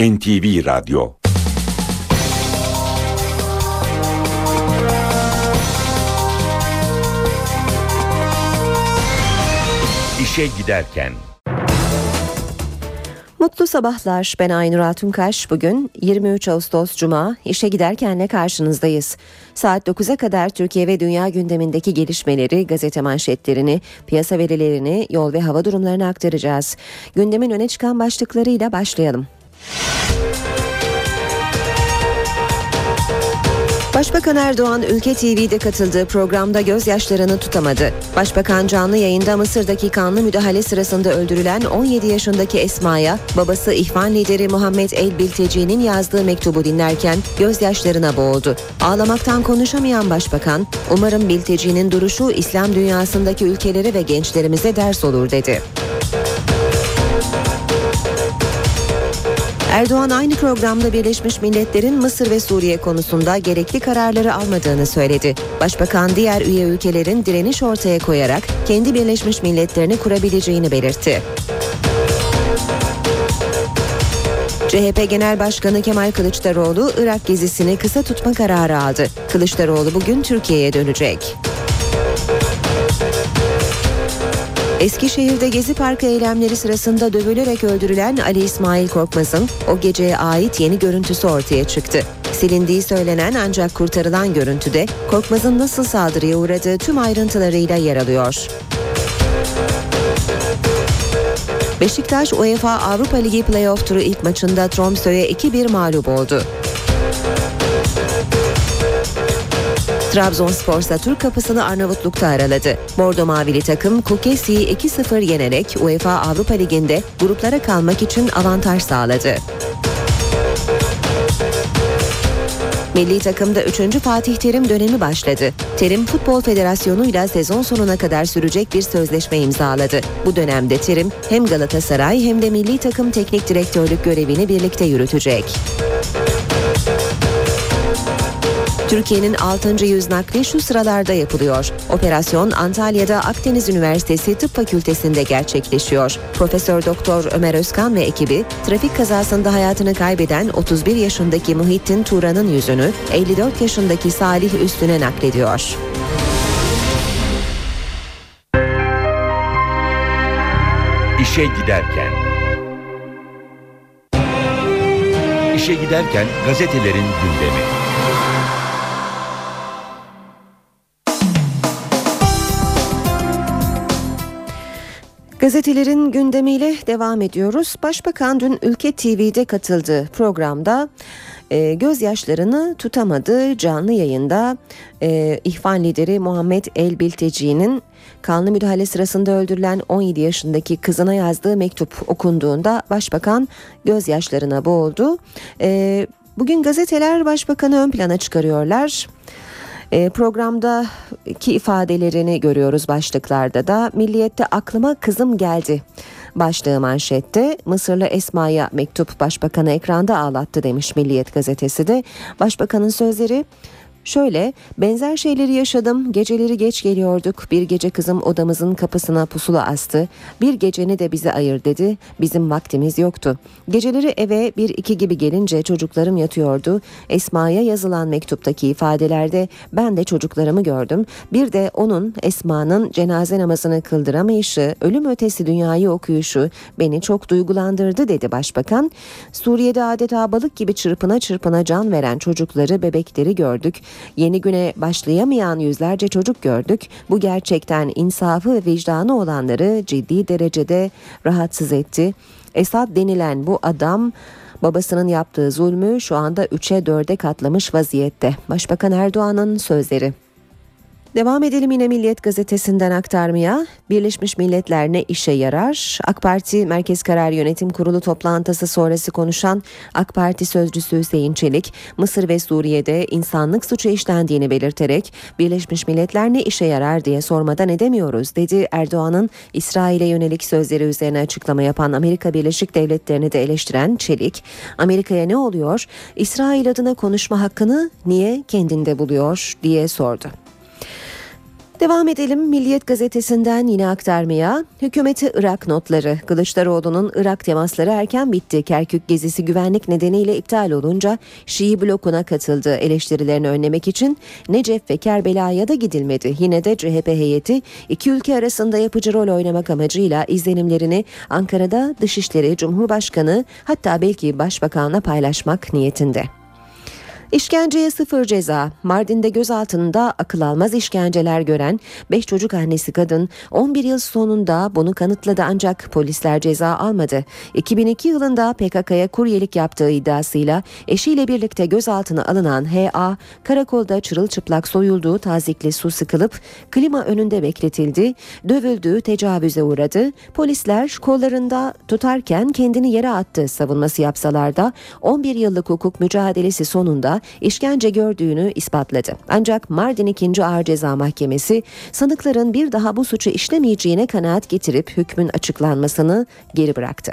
NTV Radyo İşe Giderken Mutlu sabahlar. Ben Aynur Altunkaş. Bugün 23 Ağustos Cuma işe giderkenle karşınızdayız. Saat 9'a kadar Türkiye ve dünya gündemindeki gelişmeleri, gazete manşetlerini, piyasa verilerini, yol ve hava durumlarını aktaracağız. Gündemin öne çıkan başlıklarıyla başlayalım. Başbakan Erdoğan Ülke TV'de katıldığı programda gözyaşlarını tutamadı. Başbakan canlı yayında Mısır'daki kanlı müdahale sırasında öldürülen 17 yaşındaki Esma'ya babası İhvan lideri Muhammed El Bilteci'nin yazdığı mektubu dinlerken gözyaşlarına boğuldu. Ağlamaktan konuşamayan başbakan, umarım Bilteci'nin duruşu İslam dünyasındaki ülkelere ve gençlerimize ders olur dedi. Erdoğan aynı programda Birleşmiş Milletler'in Mısır ve Suriye konusunda gerekli kararları almadığını söyledi. Başbakan diğer üye ülkelerin direniş ortaya koyarak kendi Birleşmiş Milletlerini kurabileceğini belirtti. CHP Genel Başkanı Kemal Kılıçdaroğlu Irak gezisini kısa tutma kararı aldı. Kılıçdaroğlu bugün Türkiye'ye dönecek. Eskişehir'de Gezi Parkı eylemleri sırasında dövülerek öldürülen Ali İsmail Korkmaz'ın o geceye ait yeni görüntüsü ortaya çıktı. Silindiği söylenen ancak kurtarılan görüntüde Korkmaz'ın nasıl saldırıya uğradığı tüm ayrıntılarıyla yer alıyor. Beşiktaş UEFA Avrupa Ligi playoff turu ilk maçında Tromsø'ye 2-1 mağlup oldu. Trabzonspor ise Türk kapısını Arnavutluk'ta araladı. Bordo Mavili takım Kukesi'yi 2-0 yenerek UEFA Avrupa Ligi'nde gruplara kalmak için avantaj sağladı. Milli takımda 3. Fatih Terim dönemi başladı. Terim Futbol Federasyonu ile sezon sonuna kadar sürecek bir sözleşme imzaladı. Bu dönemde Terim hem Galatasaray hem de milli takım teknik direktörlük görevini birlikte yürütecek. Türkiye'nin 6. yüz nakli şu sıralarda yapılıyor. Operasyon Antalya'da Akdeniz Üniversitesi Tıp Fakültesi'nde gerçekleşiyor. Profesör Doktor Ömer Özkan ve ekibi trafik kazasında hayatını kaybeden 31 yaşındaki Muhittin Turan'ın yüzünü 54 yaşındaki Salih Üstün'e naklediyor. İşe Giderken İşe Giderken gazetelerin gündemi. Gazetelerin gündemiyle devam ediyoruz. Başbakan dün Ülke TV'de katıldığı programda e, gözyaşlarını tutamadı. Canlı yayında e, İhvan lideri Muhammed El Bilteci'nin kanlı müdahale sırasında öldürülen 17 yaşındaki kızına yazdığı mektup okunduğunda başbakan gözyaşlarına boğuldu. E, bugün gazeteler başbakanı ön plana çıkarıyorlar. E, programdaki ifadelerini görüyoruz başlıklarda da. Milliyette aklıma kızım geldi. Başlığı manşette Mısırlı Esma'ya mektup başbakanı ekranda ağlattı demiş Milliyet gazetesi de. Başbakanın sözleri Şöyle benzer şeyleri yaşadım. Geceleri geç geliyorduk. Bir gece kızım odamızın kapısına pusula astı. Bir geceni de bize ayır dedi. Bizim vaktimiz yoktu. Geceleri eve bir iki gibi gelince çocuklarım yatıyordu. Esma'ya yazılan mektuptaki ifadelerde ben de çocuklarımı gördüm. Bir de onun Esma'nın cenaze namazını kıldıramayışı, ölüm ötesi dünyayı okuyuşu beni çok duygulandırdı dedi başbakan. Suriye'de adeta balık gibi çırpına çırpına can veren çocukları, bebekleri gördük. Yeni güne başlayamayan yüzlerce çocuk gördük. Bu gerçekten insafı ve vicdanı olanları ciddi derecede rahatsız etti. Esad denilen bu adam babasının yaptığı zulmü şu anda 3'e 4'e katlamış vaziyette. Başbakan Erdoğan'ın sözleri. Devam edelim yine Milliyet gazetesinden aktarmaya. Birleşmiş Milletler ne işe yarar? AK Parti Merkez Karar Yönetim Kurulu toplantısı sonrası konuşan AK Parti sözcüsü Hüseyin Çelik, Mısır ve Suriye'de insanlık suçu işlendiğini belirterek Birleşmiş Milletler ne işe yarar diye sormadan edemiyoruz dedi. Erdoğan'ın İsrail'e yönelik sözleri üzerine açıklama yapan Amerika Birleşik Devletleri'ni de eleştiren Çelik, Amerika'ya ne oluyor? İsrail adına konuşma hakkını niye kendinde buluyor diye sordu. Devam edelim Milliyet gazetesinden yine aktarmaya. Hükümeti Irak notları. Kılıçdaroğlu'nun Irak temasları erken bitti. Kerkük gezisi güvenlik nedeniyle iptal olunca Şii blokuna katıldı. Eleştirilerini önlemek için Necef ve Kerbela'ya da gidilmedi. Yine de CHP heyeti iki ülke arasında yapıcı rol oynamak amacıyla izlenimlerini Ankara'da Dışişleri, Cumhurbaşkanı hatta belki Başbakan'la paylaşmak niyetinde. İşkenceye sıfır ceza. Mardin'de gözaltında akıl almaz işkenceler gören 5 çocuk annesi kadın 11 yıl sonunda bunu kanıtladı ancak polisler ceza almadı. 2002 yılında PKK'ya kuryelik yaptığı iddiasıyla eşiyle birlikte gözaltına alınan HA karakolda çırılçıplak soyulduğu tazikli su sıkılıp klima önünde bekletildi. Dövüldü, tecavüze uğradı. Polisler kollarında tutarken kendini yere attı savunması yapsalar da 11 yıllık hukuk mücadelesi sonunda işkence gördüğünü ispatladı. Ancak Mardin 2. Ağır Ceza Mahkemesi sanıkların bir daha bu suçu işlemeyeceğine kanaat getirip hükmün açıklanmasını geri bıraktı.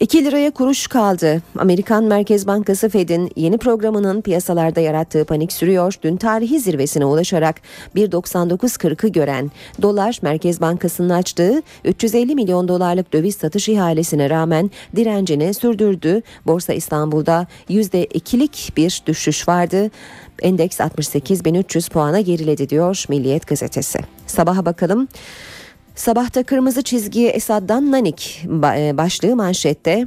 2 liraya kuruş kaldı. Amerikan Merkez Bankası Fed'in yeni programının piyasalarda yarattığı panik sürüyor. Dün tarihi zirvesine ulaşarak 1.99.40'ı gören dolar Merkez Bankası'nın açtığı 350 milyon dolarlık döviz satış ihalesine rağmen direncini sürdürdü. Borsa İstanbul'da %2'lik bir düşüş vardı. Endeks 68.300 puana geriledi diyor Milliyet gazetesi. Sabaha bakalım. Sabahta kırmızı çizgiye Esad'dan Nanik e, başlığı manşette.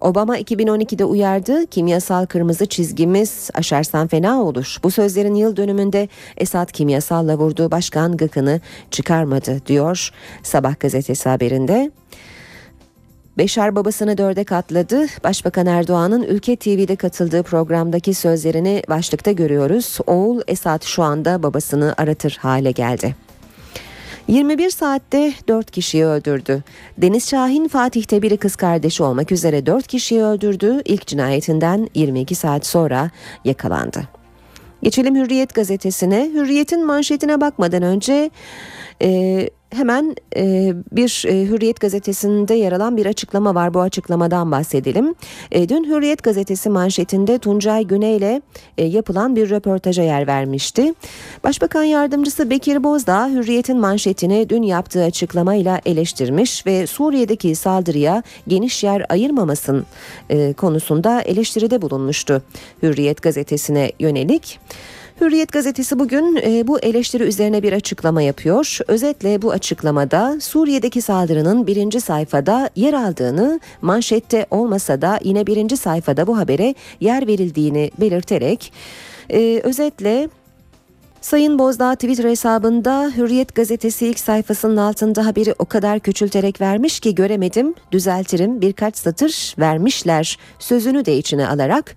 Obama 2012'de uyardı, kimyasal kırmızı çizgimiz aşarsan fena olur. Bu sözlerin yıl dönümünde Esad kimyasalla vurduğu başkan gıkını çıkarmadı diyor Sabah gazetesi haberinde. Beşar babasını dörde katladı. Başbakan Erdoğan'ın Ülke TV'de katıldığı programdaki sözlerini başlıkta görüyoruz. Oğul Esad şu anda babasını aratır hale geldi. 21 saatte 4 kişiyi öldürdü. Deniz Şahin Fatih'te biri kız kardeşi olmak üzere 4 kişiyi öldürdü. İlk cinayetinden 22 saat sonra yakalandı. Geçelim Hürriyet gazetesine. Hürriyet'in manşetine bakmadan önce e, Hemen e, bir e, Hürriyet gazetesinde yer alan bir açıklama var. Bu açıklamadan bahsedelim. E, dün Hürriyet gazetesi manşetinde Tuncay Güney ile e, yapılan bir röportaja yer vermişti. Başbakan yardımcısı Bekir Bozdağ Hürriyet'in manşetini dün yaptığı açıklamayla eleştirmiş ve Suriye'deki saldırıya geniş yer ayırmamasın e, konusunda eleştiride bulunmuştu. Hürriyet gazetesine yönelik. Hürriyet gazetesi bugün e, bu eleştiri üzerine bir açıklama yapıyor. Özetle bu açıklamada Suriye'deki saldırının birinci sayfada yer aldığını manşette olmasa da yine birinci sayfada bu habere yer verildiğini belirterek e, özetle Sayın Bozdağ Twitter hesabında Hürriyet gazetesi ilk sayfasının altında haberi o kadar küçülterek vermiş ki göremedim, düzeltirim birkaç satır vermişler sözünü de içine alarak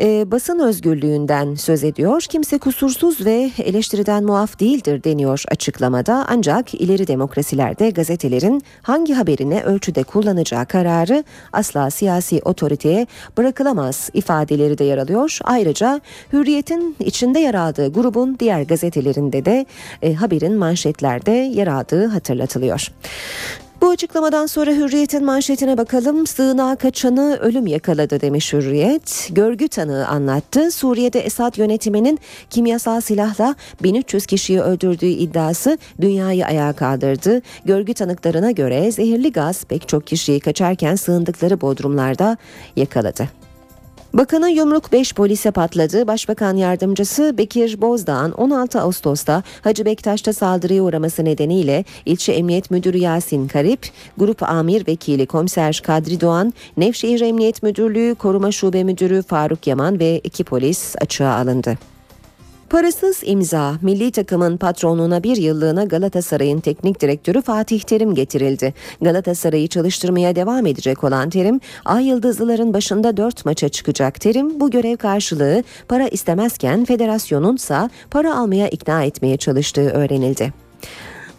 e, basın özgürlüğünden söz ediyor. Kimse kusursuz ve eleştiriden muaf değildir deniyor açıklamada. Ancak ileri demokrasilerde gazetelerin hangi haberini ölçüde kullanacağı kararı asla siyasi otoriteye bırakılamaz ifadeleri de yer alıyor. Ayrıca Hürriyet'in içinde yer aldığı grubun diğer gazetelerinde de e, haberin manşetlerde yer aldığı hatırlatılıyor. Bu açıklamadan sonra Hürriyet'in manşetine bakalım. Sığınağa kaçanı ölüm yakaladı demiş Hürriyet. Görgü tanığı anlattı. Suriye'de Esad yönetiminin kimyasal silahla 1300 kişiyi öldürdüğü iddiası dünyayı ayağa kaldırdı. Görgü tanıklarına göre zehirli gaz pek çok kişiyi kaçarken sığındıkları bodrumlarda yakaladı. Bakanın yumruk 5 polise patladı. Başbakan yardımcısı Bekir Bozdağ'ın 16 Ağustos'ta Hacı Bektaş'ta saldırıya uğraması nedeniyle ilçe emniyet müdürü Yasin Karip, grup amir vekili komiser Kadri Doğan, Nevşehir Emniyet Müdürlüğü Koruma Şube Müdürü Faruk Yaman ve iki polis açığa alındı. Parasız imza milli takımın patronluğuna bir yıllığına Galatasaray'ın teknik direktörü Fatih Terim getirildi. Galatasaray'ı çalıştırmaya devam edecek olan Terim, Ay Yıldızlıların başında dört maça çıkacak. Terim bu görev karşılığı para istemezken federasyonunsa para almaya ikna etmeye çalıştığı öğrenildi.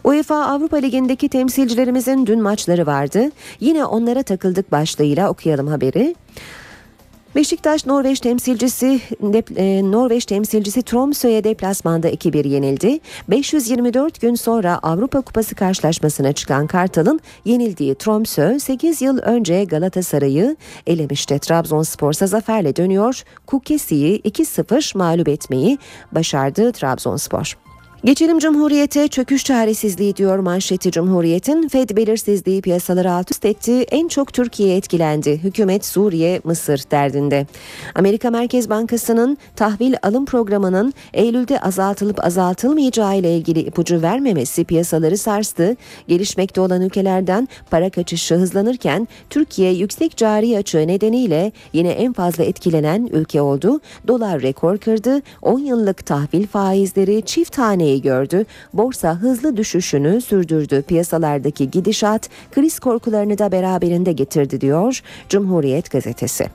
UEFA Avrupa Ligi'ndeki temsilcilerimizin dün maçları vardı. Yine onlara takıldık başlığıyla okuyalım haberi. Beşiktaş Norveç temsilcisi e, Norveç temsilcisi Tromsø'ye deplasmanda 2-1 yenildi. 524 gün sonra Avrupa Kupası karşılaşmasına çıkan Kartal'ın yenildiği Tromsø 8 yıl önce Galatasaray'ı elemişti. Trabzonspor'sa zaferle dönüyor. Kukesi'yi 2-0 mağlup etmeyi başardı Trabzonspor. Geçelim Cumhuriyete çöküş çaresizliği diyor manşeti Cumhuriyet'in. Fed belirsizliği piyasaları alt üst etti. En çok Türkiye etkilendi. Hükümet Suriye, Mısır derdinde. Amerika Merkez Bankası'nın tahvil alım programının Eylül'de azaltılıp azaltılmayacağı ile ilgili ipucu vermemesi piyasaları sarstı. Gelişmekte olan ülkelerden para kaçışı hızlanırken Türkiye yüksek cari açığı nedeniyle yine en fazla etkilenen ülke oldu. Dolar rekor kırdı. 10 yıllık tahvil faizleri çift taneye gördü. Borsa hızlı düşüşünü sürdürdü. Piyasalardaki gidişat kriz korkularını da beraberinde getirdi diyor Cumhuriyet gazetesi.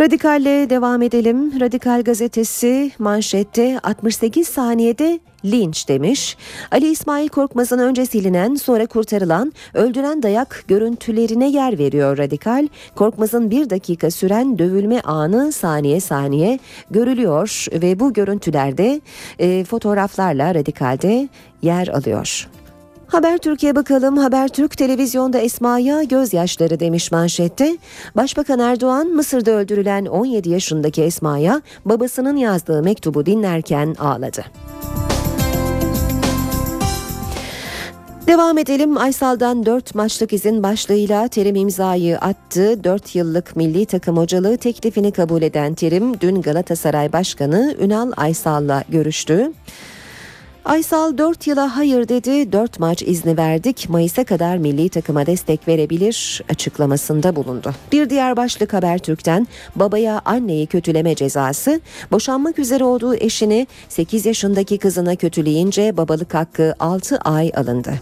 Radikalle devam edelim. Radikal gazetesi manşette 68 saniyede linç demiş. Ali İsmail Korkmaz'ın önce silinen sonra kurtarılan öldüren dayak görüntülerine yer veriyor Radikal. Korkmaz'ın bir dakika süren dövülme anı saniye saniye görülüyor ve bu görüntülerde e, fotoğraflarla Radikal'de yer alıyor. Haber Türkiye bakalım. Haber Türk televizyonda Esma'ya gözyaşları demiş manşette. Başbakan Erdoğan Mısır'da öldürülen 17 yaşındaki Esma'ya babasının yazdığı mektubu dinlerken ağladı. Devam edelim. Aysal'dan 4 maçlık izin başlığıyla Terim imzayı attı. 4 yıllık milli takım hocalığı teklifini kabul eden Terim dün Galatasaray Başkanı Ünal Aysal'la görüştü. Aysal 4 yıla hayır dedi, 4 maç izni verdik, Mayıs'a kadar milli takıma destek verebilir açıklamasında bulundu. Bir diğer başlık Habertürk'ten babaya anneyi kötüleme cezası, boşanmak üzere olduğu eşini 8 yaşındaki kızına kötüleyince babalık hakkı 6 ay alındı.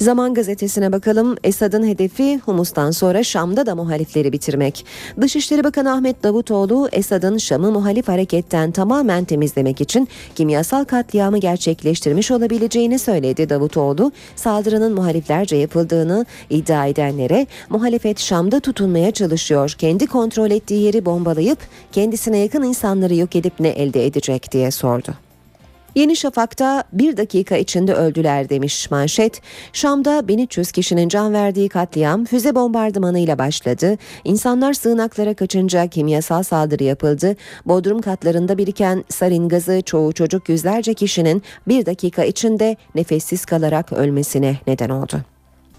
Zaman gazetesine bakalım. Esad'ın hedefi Humus'tan sonra Şam'da da muhalifleri bitirmek. Dışişleri Bakanı Ahmet Davutoğlu Esad'ın Şam'ı muhalif hareketten tamamen temizlemek için kimyasal katliamı gerçekleştirmiş olabileceğini söyledi Davutoğlu. Saldırının muhaliflerce yapıldığını iddia edenlere muhalefet Şam'da tutunmaya çalışıyor. Kendi kontrol ettiği yeri bombalayıp kendisine yakın insanları yok edip ne elde edecek diye sordu. Yeni Şafak'ta bir dakika içinde öldüler demiş manşet. Şam'da 1300 kişinin can verdiği katliam füze bombardımanıyla başladı. İnsanlar sığınaklara kaçınca kimyasal saldırı yapıldı. Bodrum katlarında biriken sarin gazı çoğu çocuk yüzlerce kişinin bir dakika içinde nefessiz kalarak ölmesine neden oldu.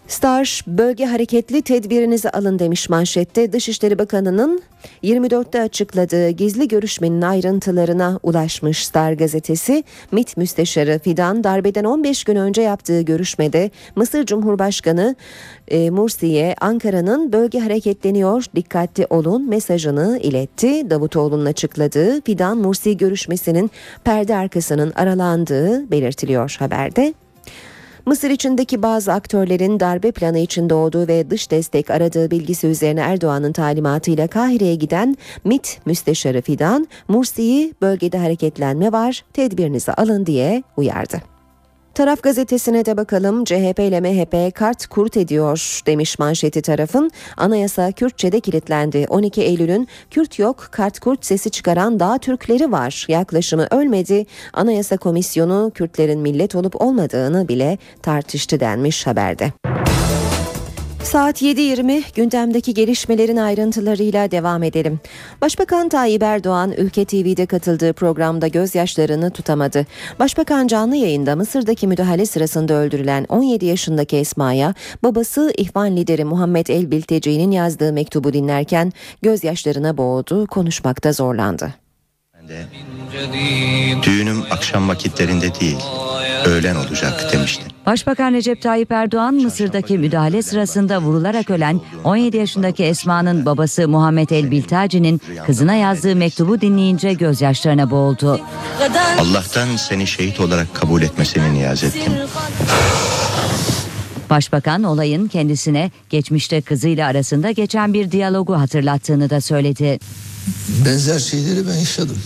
Star bölge hareketli tedbirinizi alın demiş manşette Dışişleri Bakanı'nın 24'te açıkladığı gizli görüşmenin ayrıntılarına ulaşmış Star gazetesi MİT Müsteşarı Fidan darbeden 15 gün önce yaptığı görüşmede Mısır Cumhurbaşkanı e, Mursi'ye Ankara'nın bölge hareketleniyor dikkatli olun mesajını iletti. Davutoğlu'nun açıkladığı Fidan Mursi görüşmesinin perde arkasının aralandığı belirtiliyor haberde. Mısır içindeki bazı aktörlerin darbe planı içinde olduğu ve dış destek aradığı bilgisi üzerine Erdoğan'ın talimatıyla Kahire'ye giden MIT Müsteşarı Fidan, Mursi'yi bölgede hareketlenme var, tedbirinizi alın diye uyardı. Taraf gazetesine de bakalım CHP ile MHP kart kurt ediyor demiş manşeti tarafın. Anayasa Kürtçe'de kilitlendi. 12 Eylül'ün Kürt yok kart kurt sesi çıkaran dağ Türkleri var. Yaklaşımı ölmedi. Anayasa Komisyonu Kürtlerin millet olup olmadığını bile tartıştı denmiş haberde. Saat 7.20 gündemdeki gelişmelerin ayrıntılarıyla devam edelim. Başbakan Tayyip Erdoğan Ülke TV'de katıldığı programda gözyaşlarını tutamadı. Başbakan canlı yayında Mısır'daki müdahale sırasında öldürülen 17 yaşındaki Esma'ya babası İhvan lideri Muhammed El Bilteci'nin yazdığı mektubu dinlerken gözyaşlarına boğdu, konuşmakta zorlandı. Düğünüm akşam vakitlerinde değil, öğlen olacak demişti. Başbakan Recep Tayyip Erdoğan Mısır'daki müdahale sırasında vurularak ölen 17 yaşındaki Esma'nın babası Muhammed El Biltaci'nin kızına yazdığı mektubu dinleyince gözyaşlarına boğuldu. Allah'tan seni şehit olarak kabul etmesini niyaz ettim. Başbakan olayın kendisine geçmişte kızıyla arasında geçen bir diyalogu hatırlattığını da söyledi. Benzer şeyleri ben yaşadım.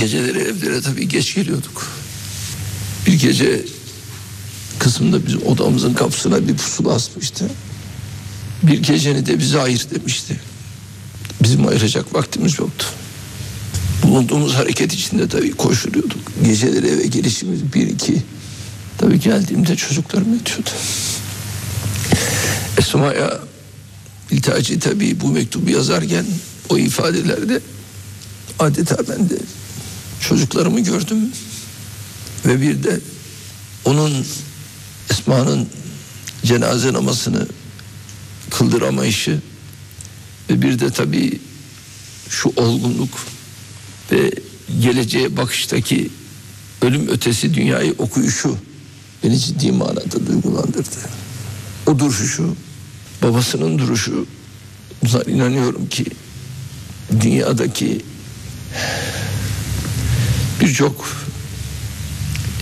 Geceleri evlere tabii geç geliyorduk. Bir gece kızım da bizim odamızın kapısına bir pusula asmıştı. Bir geceni de bize ayır demişti. Bizim ayıracak vaktimiz yoktu. Bulunduğumuz hareket içinde tabii koşturuyorduk. Geceleri eve gelişimiz bir iki. Tabii geldiğimde çocuklarım yatıyordu. Esma'ya İltaci tabii bu mektubu yazarken o ifadelerde adeta ben de çocuklarımı gördüm ve bir de onun Esma'nın cenaze namazını kıldıramayışı ve bir de tabii şu olgunluk ve geleceğe bakıştaki ölüm ötesi dünyayı okuyuşu beni ciddi manada duygulandırdı. O duruşu, babasının duruşu inanıyorum ki dünyadaki birçok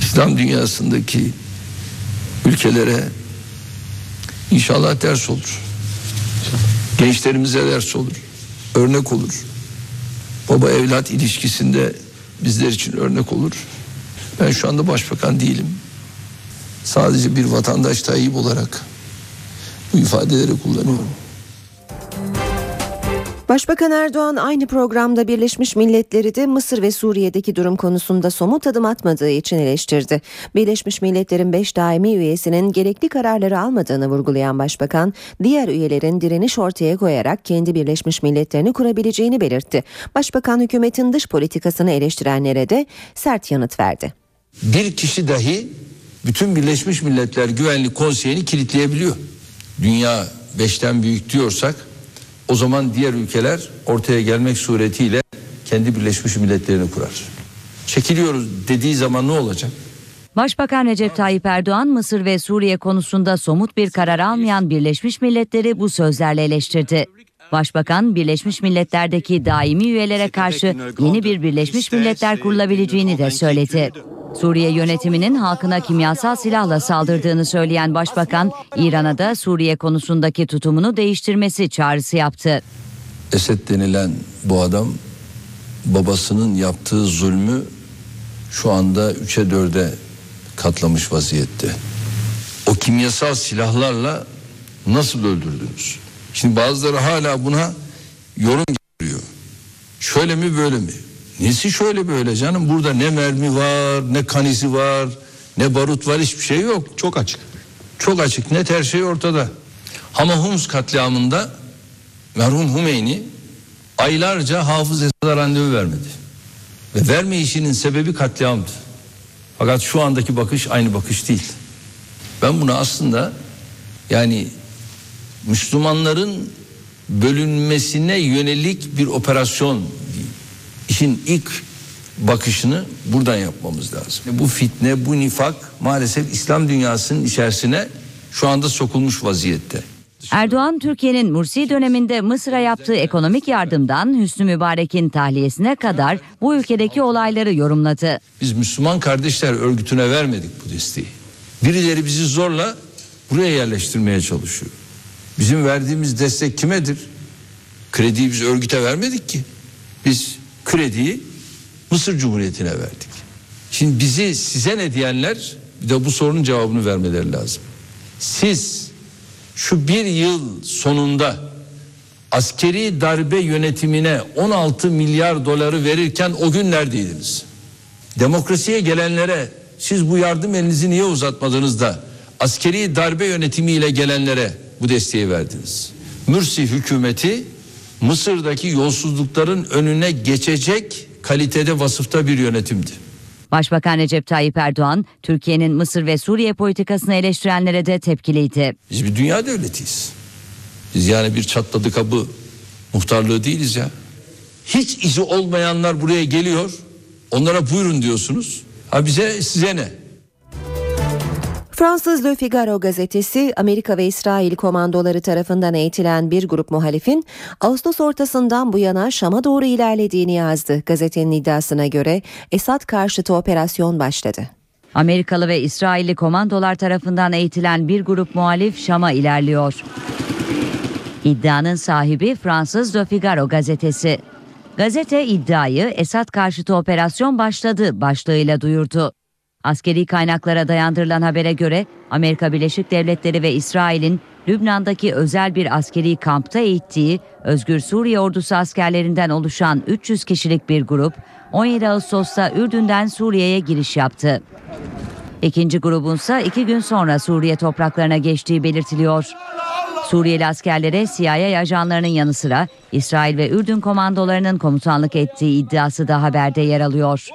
İslam dünyasındaki ülkelere inşallah ders olur. Gençlerimize ders olur. Örnek olur. Baba evlat ilişkisinde bizler için örnek olur. Ben şu anda başbakan değilim. Sadece bir vatandaş Tayyip olarak bu ifadeleri kullanıyorum. Başbakan Erdoğan aynı programda Birleşmiş Milletleri de Mısır ve Suriye'deki durum konusunda somut adım atmadığı için eleştirdi. Birleşmiş Milletler'in 5 daimi üyesinin gerekli kararları almadığını vurgulayan başbakan, diğer üyelerin direniş ortaya koyarak kendi Birleşmiş Milletlerini kurabileceğini belirtti. Başbakan hükümetin dış politikasını eleştirenlere de sert yanıt verdi. Bir kişi dahi bütün Birleşmiş Milletler Güvenlik Konseyi'ni kilitleyebiliyor. Dünya beşten büyük diyorsak o zaman diğer ülkeler ortaya gelmek suretiyle kendi Birleşmiş Milletlerini kurar. Çekiliyoruz dediği zaman ne olacak? Başbakan Recep Tayyip Erdoğan Mısır ve Suriye konusunda somut bir karar almayan Birleşmiş Milletleri bu sözlerle eleştirdi. Başbakan Birleşmiş Milletler'deki daimi üyelere karşı yeni bir Birleşmiş Milletler kurulabileceğini de söyledi. Suriye yönetiminin halkına kimyasal silahla saldırdığını söyleyen başbakan, İran'a da Suriye konusundaki tutumunu değiştirmesi çağrısı yaptı. Esed denilen bu adam babasının yaptığı zulmü şu anda üçe dörde katlamış vaziyette. O kimyasal silahlarla nasıl öldürdünüz? Şimdi bazıları hala buna yorum getiriyor. Şöyle mi böyle mi? Nesi şöyle böyle canım? Burada ne mermi var, ne kanisi var, ne barut var hiçbir şey yok. Çok açık. Çok açık net her şey ortada. Ama Hums katliamında merhum Hümeyni aylarca Hafız Esad'a randevu vermedi. Ve vermeyişinin sebebi katliamdı. Fakat şu andaki bakış aynı bakış değil. Ben bunu aslında yani Müslümanların bölünmesine yönelik bir operasyon işin ilk bakışını buradan yapmamız lazım. Bu fitne, bu nifak maalesef İslam dünyasının içerisine şu anda sokulmuş vaziyette. Erdoğan, Türkiye'nin Mursi döneminde Mısır'a yaptığı ekonomik yardımdan Hüsnü Mübarek'in tahliyesine kadar bu ülkedeki olayları yorumladı. Biz Müslüman Kardeşler Örgütü'ne vermedik bu desteği. Birileri bizi zorla buraya yerleştirmeye çalışıyor. Bizim verdiğimiz destek kimedir? Krediyi biz örgüte vermedik ki. Biz krediyi Mısır Cumhuriyeti'ne verdik. Şimdi bizi size ne diyenler bir de bu sorunun cevabını vermeleri lazım. Siz şu bir yıl sonunda askeri darbe yönetimine 16 milyar doları verirken o gün neredeydiniz? Demokrasiye gelenlere siz bu yardım elinizi niye uzatmadınız da askeri darbe yönetimiyle gelenlere bu desteği verdiniz? Mürsi hükümeti Mısır'daki yolsuzlukların önüne geçecek kalitede vasıfta bir yönetimdi. Başbakan Recep Tayyip Erdoğan, Türkiye'nin Mısır ve Suriye politikasını eleştirenlere de tepkiliydi. Biz bir dünya devletiyiz. Biz yani bir çatladı kabı muhtarlığı değiliz ya. Hiç izi olmayanlar buraya geliyor. Onlara buyurun diyorsunuz. Ha bize size ne? Fransız Le Figaro gazetesi Amerika ve İsrail komandoları tarafından eğitilen bir grup muhalifin Ağustos ortasından bu yana Şam'a doğru ilerlediğini yazdı. Gazetenin iddiasına göre Esad karşıtı operasyon başladı. Amerikalı ve İsrailli komandolar tarafından eğitilen bir grup muhalif Şam'a ilerliyor. İddianın sahibi Fransız Le Figaro gazetesi. Gazete iddiayı Esad karşıtı operasyon başladı başlığıyla duyurdu. Askeri kaynaklara dayandırılan habere göre Amerika Birleşik Devletleri ve İsrail'in Lübnan'daki özel bir askeri kampta eğittiği Özgür Suriye Ordusu askerlerinden oluşan 300 kişilik bir grup 17 Ağustos'ta Ürdün'den Suriye'ye giriş yaptı. İkinci grubunsa iki gün sonra Suriye topraklarına geçtiği belirtiliyor. Suriyeli askerlere CIA ajanlarının yanı sıra İsrail ve Ürdün komandolarının komutanlık ettiği iddiası da haberde yer alıyor.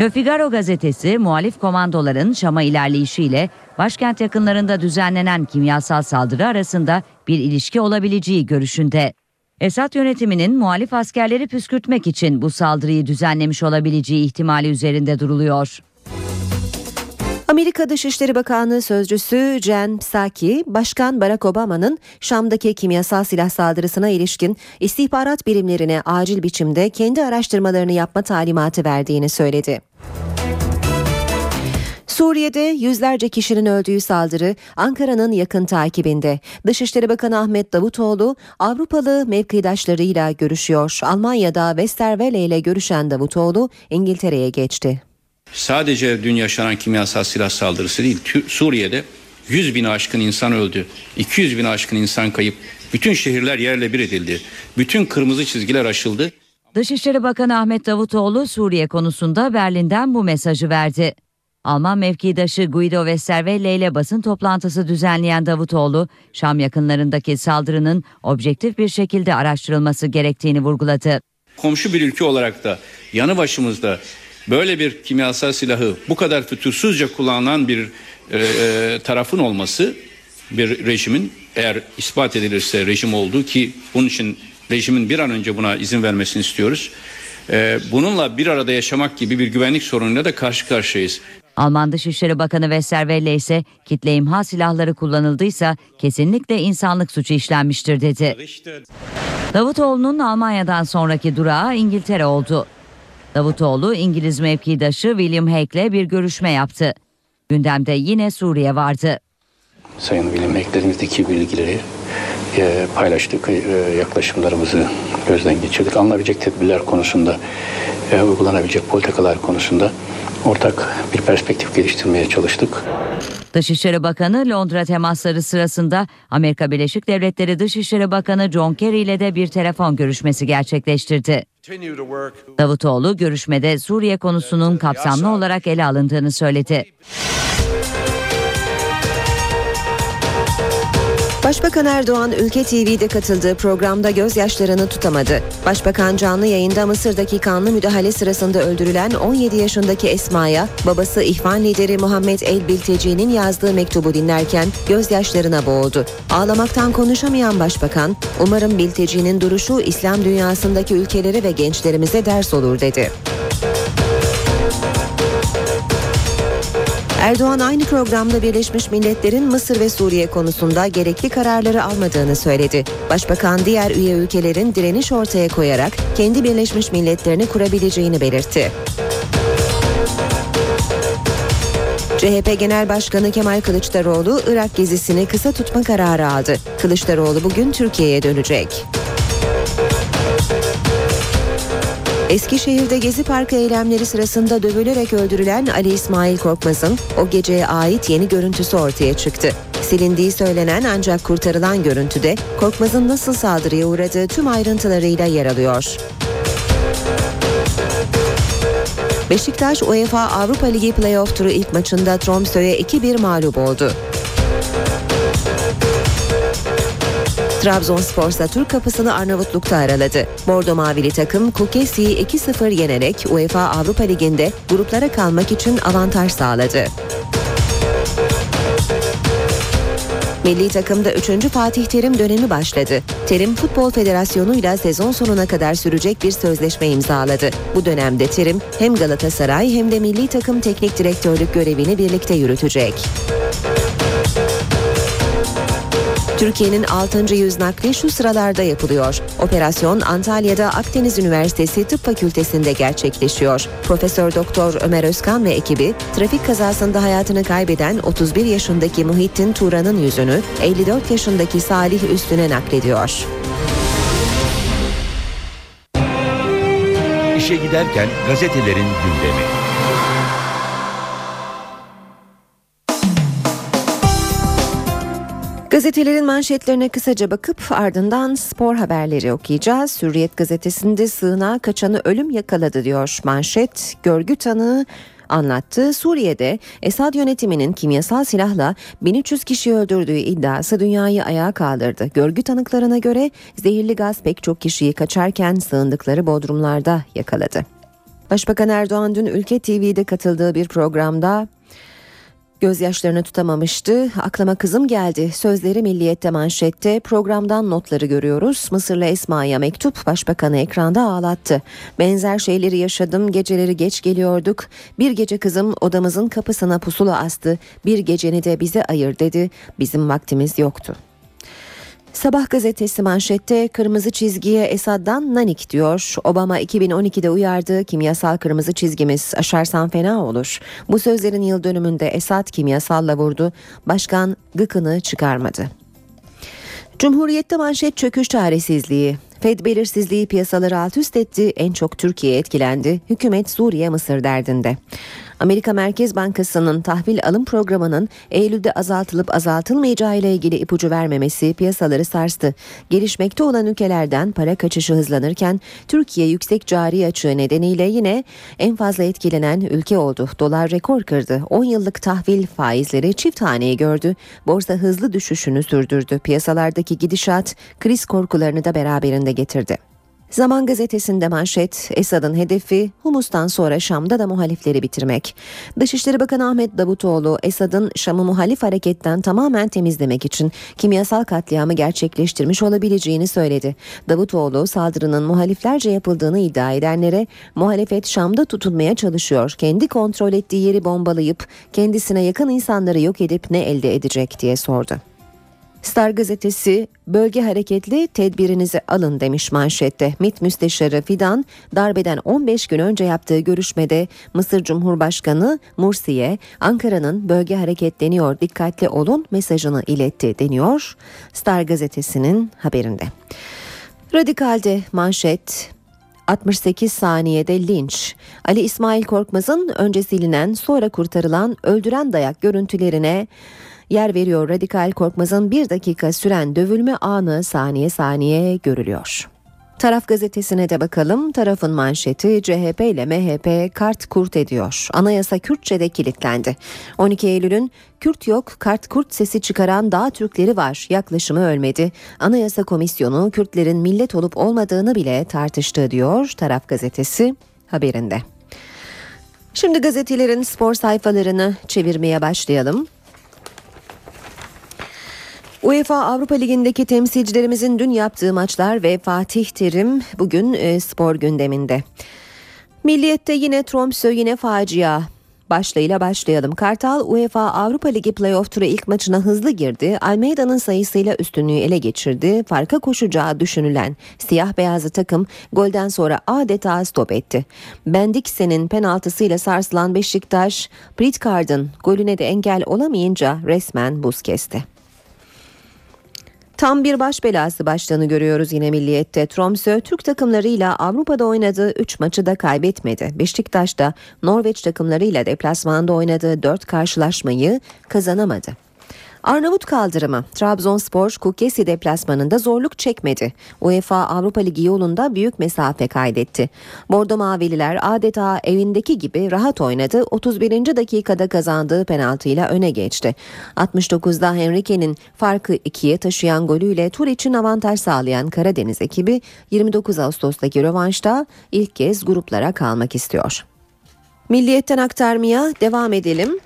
Le Figaro gazetesi muhalif komandoların Şam'a ilerleyişiyle başkent yakınlarında düzenlenen kimyasal saldırı arasında bir ilişki olabileceği görüşünde. Esad yönetiminin muhalif askerleri püskürtmek için bu saldırıyı düzenlemiş olabileceği ihtimali üzerinde duruluyor. Amerika Dışişleri Bakanlığı Sözcüsü Jen Psaki, Başkan Barack Obama'nın Şam'daki kimyasal silah saldırısına ilişkin istihbarat birimlerine acil biçimde kendi araştırmalarını yapma talimatı verdiğini söyledi. Suriye'de yüzlerce kişinin öldüğü saldırı Ankara'nın yakın takibinde. Dışişleri Bakanı Ahmet Davutoğlu Avrupalı mevkidaşlarıyla görüşüyor. Almanya'da Westerwelle ile görüşen Davutoğlu İngiltere'ye geçti. Sadece dün yaşanan kimyasal silah saldırısı değil, Suriye'de 100 bin aşkın insan öldü, 200 bin aşkın insan kayıp, bütün şehirler yerle bir edildi, bütün kırmızı çizgiler aşıldı. Dışişleri Bakanı Ahmet Davutoğlu Suriye konusunda Berlin'den bu mesajı verdi. Alman mevkidaşı Guido Westerwelle ile basın toplantısı düzenleyen Davutoğlu, Şam yakınlarındaki saldırının objektif bir şekilde araştırılması gerektiğini vurguladı. Komşu bir ülke olarak da yanı başımızda böyle bir kimyasal silahı bu kadar fütursuzca kullanılan bir e, e, tarafın olması bir rejimin eğer ispat edilirse rejim olduğu ki bunun için rejimin bir an önce buna izin vermesini istiyoruz. E, bununla bir arada yaşamak gibi bir güvenlik sorunuyla da karşı karşıyayız. Alman Dışişleri Bakanı Westerwelle ise kitle imha silahları kullanıldıysa kesinlikle insanlık suçu işlenmiştir dedi. Davutoğlu'nun Almanya'dan sonraki durağı İngiltere oldu. Davutoğlu İngiliz mevkidaşı William Hague'le bir görüşme yaptı. Gündemde yine Suriye vardı. Sayın William Hague'lerimizdeki bilgileri paylaştık, e, yaklaşımlarımızı gözden geçirdik. Alınabilecek tedbirler konusunda, e, uygulanabilecek politikalar konusunda ortak bir perspektif geliştirmeye çalıştık. Dışişleri Bakanı Londra temasları sırasında Amerika Birleşik Devletleri Dışişleri Bakanı John Kerry ile de bir telefon görüşmesi gerçekleştirdi. Davutoğlu görüşmede Suriye konusunun kapsamlı olarak ele alındığını söyledi. Başbakan Erdoğan Ülke TV'de katıldığı programda gözyaşlarını tutamadı. Başbakan canlı yayında Mısır'daki kanlı müdahale sırasında öldürülen 17 yaşındaki Esma'ya babası İhvan lideri Muhammed El Bilteci'nin yazdığı mektubu dinlerken gözyaşlarına boğuldu. Ağlamaktan konuşamayan başbakan, umarım Bilteci'nin duruşu İslam dünyasındaki ülkelere ve gençlerimize ders olur dedi. Erdoğan aynı programda Birleşmiş Milletler'in Mısır ve Suriye konusunda gerekli kararları almadığını söyledi. Başbakan diğer üye ülkelerin direniş ortaya koyarak kendi Birleşmiş Milletlerini kurabileceğini belirtti. CHP Genel Başkanı Kemal Kılıçdaroğlu Irak gezisini kısa tutma kararı aldı. Kılıçdaroğlu bugün Türkiye'ye dönecek. Eskişehir'de Gezi Parkı eylemleri sırasında dövülerek öldürülen Ali İsmail Korkmaz'ın o geceye ait yeni görüntüsü ortaya çıktı. Silindiği söylenen ancak kurtarılan görüntüde Korkmaz'ın nasıl saldırıya uğradığı tüm ayrıntılarıyla yer alıyor. Beşiktaş UEFA Avrupa Ligi playoff turu ilk maçında Tromsø'ye 2-1 mağlup oldu. Trabzonspor ise Türk kapısını Arnavutluk'ta araladı. Bordo Mavili takım Kukesi'yi 2-0 yenerek UEFA Avrupa Ligi'nde gruplara kalmak için avantaj sağladı. Milli takımda 3. Fatih Terim dönemi başladı. Terim Futbol Federasyonu ile sezon sonuna kadar sürecek bir sözleşme imzaladı. Bu dönemde Terim hem Galatasaray hem de milli takım teknik direktörlük görevini birlikte yürütecek. Türkiye'nin 6. yüz nakli şu sıralarda yapılıyor. Operasyon Antalya'da Akdeniz Üniversitesi Tıp Fakültesi'nde gerçekleşiyor. Profesör Doktor Ömer Özkan ve ekibi trafik kazasında hayatını kaybeden 31 yaşındaki Muhittin Turan'ın yüzünü 54 yaşındaki Salih Üstün'e naklediyor. İşe giderken gazetelerin gündemi. Gazetelerin manşetlerine kısaca bakıp ardından spor haberleri okuyacağız. Hürriyet gazetesinde sığınağa kaçanı ölüm yakaladı diyor manşet. Görgü tanığı anlattı. Suriye'de Esad yönetiminin kimyasal silahla 1300 kişi öldürdüğü iddiası dünyayı ayağa kaldırdı. Görgü tanıklarına göre zehirli gaz pek çok kişiyi kaçarken sığındıkları bodrumlarda yakaladı. Başbakan Erdoğan dün Ülke TV'de katıldığı bir programda Gözyaşlarını tutamamıştı. Aklıma kızım geldi. Sözleri Milliyet'te manşette. Programdan notları görüyoruz. Mısırlı Esma'ya mektup başbakanı ekranda ağlattı. Benzer şeyleri yaşadım. Geceleri geç geliyorduk. Bir gece kızım odamızın kapısına pusula astı. Bir geceni de bize ayır dedi. Bizim vaktimiz yoktu. Sabah gazetesi manşette kırmızı çizgiye Esad'dan nanik diyor. Obama 2012'de uyardı kimyasal kırmızı çizgimiz aşarsan fena olur. Bu sözlerin yıl dönümünde Esad kimyasalla vurdu. Başkan gıkını çıkarmadı. Cumhuriyette manşet çöküş çaresizliği. Fed belirsizliği piyasaları alt üst etti. En çok Türkiye etkilendi. Hükümet Suriye Mısır derdinde. Amerika Merkez Bankası'nın tahvil alım programının Eylül'de azaltılıp azaltılmayacağı ile ilgili ipucu vermemesi piyasaları sarstı. Gelişmekte olan ülkelerden para kaçışı hızlanırken Türkiye yüksek cari açığı nedeniyle yine en fazla etkilenen ülke oldu. Dolar rekor kırdı. 10 yıllık tahvil faizleri çift haneyi gördü. Borsa hızlı düşüşünü sürdürdü. Piyasalardaki gidişat kriz korkularını da beraberinde getirdi. Zaman gazetesinde manşet Esad'ın hedefi Humus'tan sonra Şam'da da muhalifleri bitirmek. Dışişleri Bakanı Ahmet Davutoğlu Esad'ın Şam'ı muhalif hareketten tamamen temizlemek için kimyasal katliamı gerçekleştirmiş olabileceğini söyledi. Davutoğlu saldırının muhaliflerce yapıldığını iddia edenlere muhalefet Şam'da tutulmaya çalışıyor. Kendi kontrol ettiği yeri bombalayıp kendisine yakın insanları yok edip ne elde edecek diye sordu. Star gazetesi bölge hareketli tedbirinizi alın demiş manşette. MİT Müsteşarı Fidan darbeden 15 gün önce yaptığı görüşmede Mısır Cumhurbaşkanı Mursi'ye Ankara'nın bölge hareketleniyor dikkatli olun mesajını iletti deniyor Star gazetesinin haberinde. Radikal'de manşet 68 saniyede linç. Ali İsmail Korkmaz'ın önce silinen sonra kurtarılan öldüren dayak görüntülerine yer veriyor. Radikal Korkmaz'ın bir dakika süren dövülme anı saniye saniye görülüyor. Taraf gazetesine de bakalım. Tarafın manşeti CHP ile MHP kart kurt ediyor. Anayasa Kürtçe'de kilitlendi. 12 Eylül'ün Kürt yok, kart kurt sesi çıkaran dağ Türkleri var. Yaklaşımı ölmedi. Anayasa Komisyonu Kürtlerin millet olup olmadığını bile tartıştı diyor Taraf gazetesi haberinde. Şimdi gazetelerin spor sayfalarını çevirmeye başlayalım. UEFA Avrupa Ligi'ndeki temsilcilerimizin dün yaptığı maçlar ve Fatih Terim bugün e, spor gündeminde. Milliyette yine Tromsø yine facia başlığıyla başlayalım. Kartal UEFA Avrupa Ligi playoff turu ilk maçına hızlı girdi. Almeida'nın sayısıyla üstünlüğü ele geçirdi. Farka koşacağı düşünülen siyah beyazlı takım golden sonra adeta stop etti. Bendikse'nin penaltısıyla sarsılan Beşiktaş, Pritcard'ın golüne de engel olamayınca resmen buz kesti. Tam bir baş belası başlığını görüyoruz yine Milliyet'te. Tromsø Türk takımlarıyla Avrupa'da oynadığı 3 maçı da kaybetmedi. Beşiktaş da Norveç takımlarıyla deplasmanda oynadığı 4 karşılaşmayı kazanamadı. Arnavut kaldırımı Trabzonspor Kukesi deplasmanında zorluk çekmedi. UEFA Avrupa Ligi yolunda büyük mesafe kaydetti. Bordo Mavililer adeta evindeki gibi rahat oynadı. 31. dakikada kazandığı penaltıyla öne geçti. 69'da Henrique'nin farkı ikiye taşıyan golüyle tur için avantaj sağlayan Karadeniz ekibi 29 Ağustos'taki rövanşta ilk kez gruplara kalmak istiyor. Milliyetten aktarmaya devam edelim.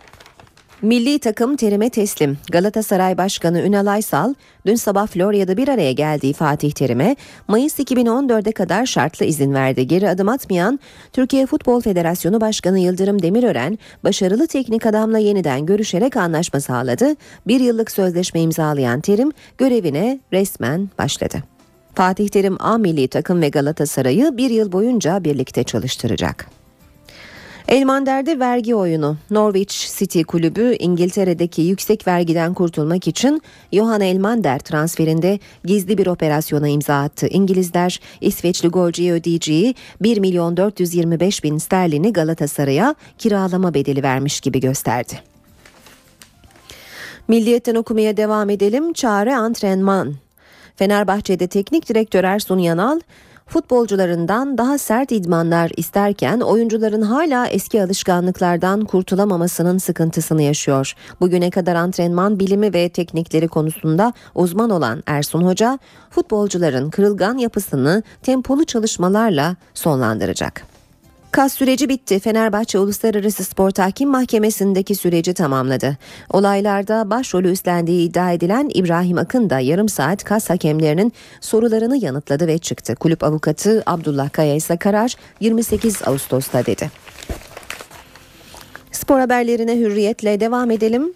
Milli takım terime teslim. Galatasaray Başkanı Ünal Aysal dün sabah Florya'da bir araya geldiği Fatih Terim'e Mayıs 2014'e kadar şartlı izin verdi. Geri adım atmayan Türkiye Futbol Federasyonu Başkanı Yıldırım Demirören başarılı teknik adamla yeniden görüşerek anlaşma sağladı. Bir yıllık sözleşme imzalayan Terim görevine resmen başladı. Fatih Terim A milli takım ve Galatasaray'ı bir yıl boyunca birlikte çalıştıracak. Elmander'de vergi oyunu. Norwich City kulübü İngiltere'deki yüksek vergiden kurtulmak için Johan Elmander transferinde gizli bir operasyona imza attı. İngilizler İsveçli golcüye ödeyeceği 1 milyon 425 bin sterlini Galatasaray'a kiralama bedeli vermiş gibi gösterdi. Milliyetten okumaya devam edelim. Çare antrenman. Fenerbahçe'de teknik direktör Ersun Yanal futbolcularından daha sert idmanlar isterken oyuncuların hala eski alışkanlıklardan kurtulamamasının sıkıntısını yaşıyor. Bugüne kadar antrenman bilimi ve teknikleri konusunda uzman olan Ersun Hoca, futbolcuların kırılgan yapısını tempolu çalışmalarla sonlandıracak. Kas süreci bitti. Fenerbahçe Uluslararası Spor Tahkim Mahkemesi'ndeki süreci tamamladı. Olaylarda başrolü üstlendiği iddia edilen İbrahim Akın da yarım saat kas hakemlerinin sorularını yanıtladı ve çıktı. Kulüp avukatı Abdullah Kaya ise karar 28 Ağustos'ta dedi. Spor haberlerine hürriyetle devam edelim.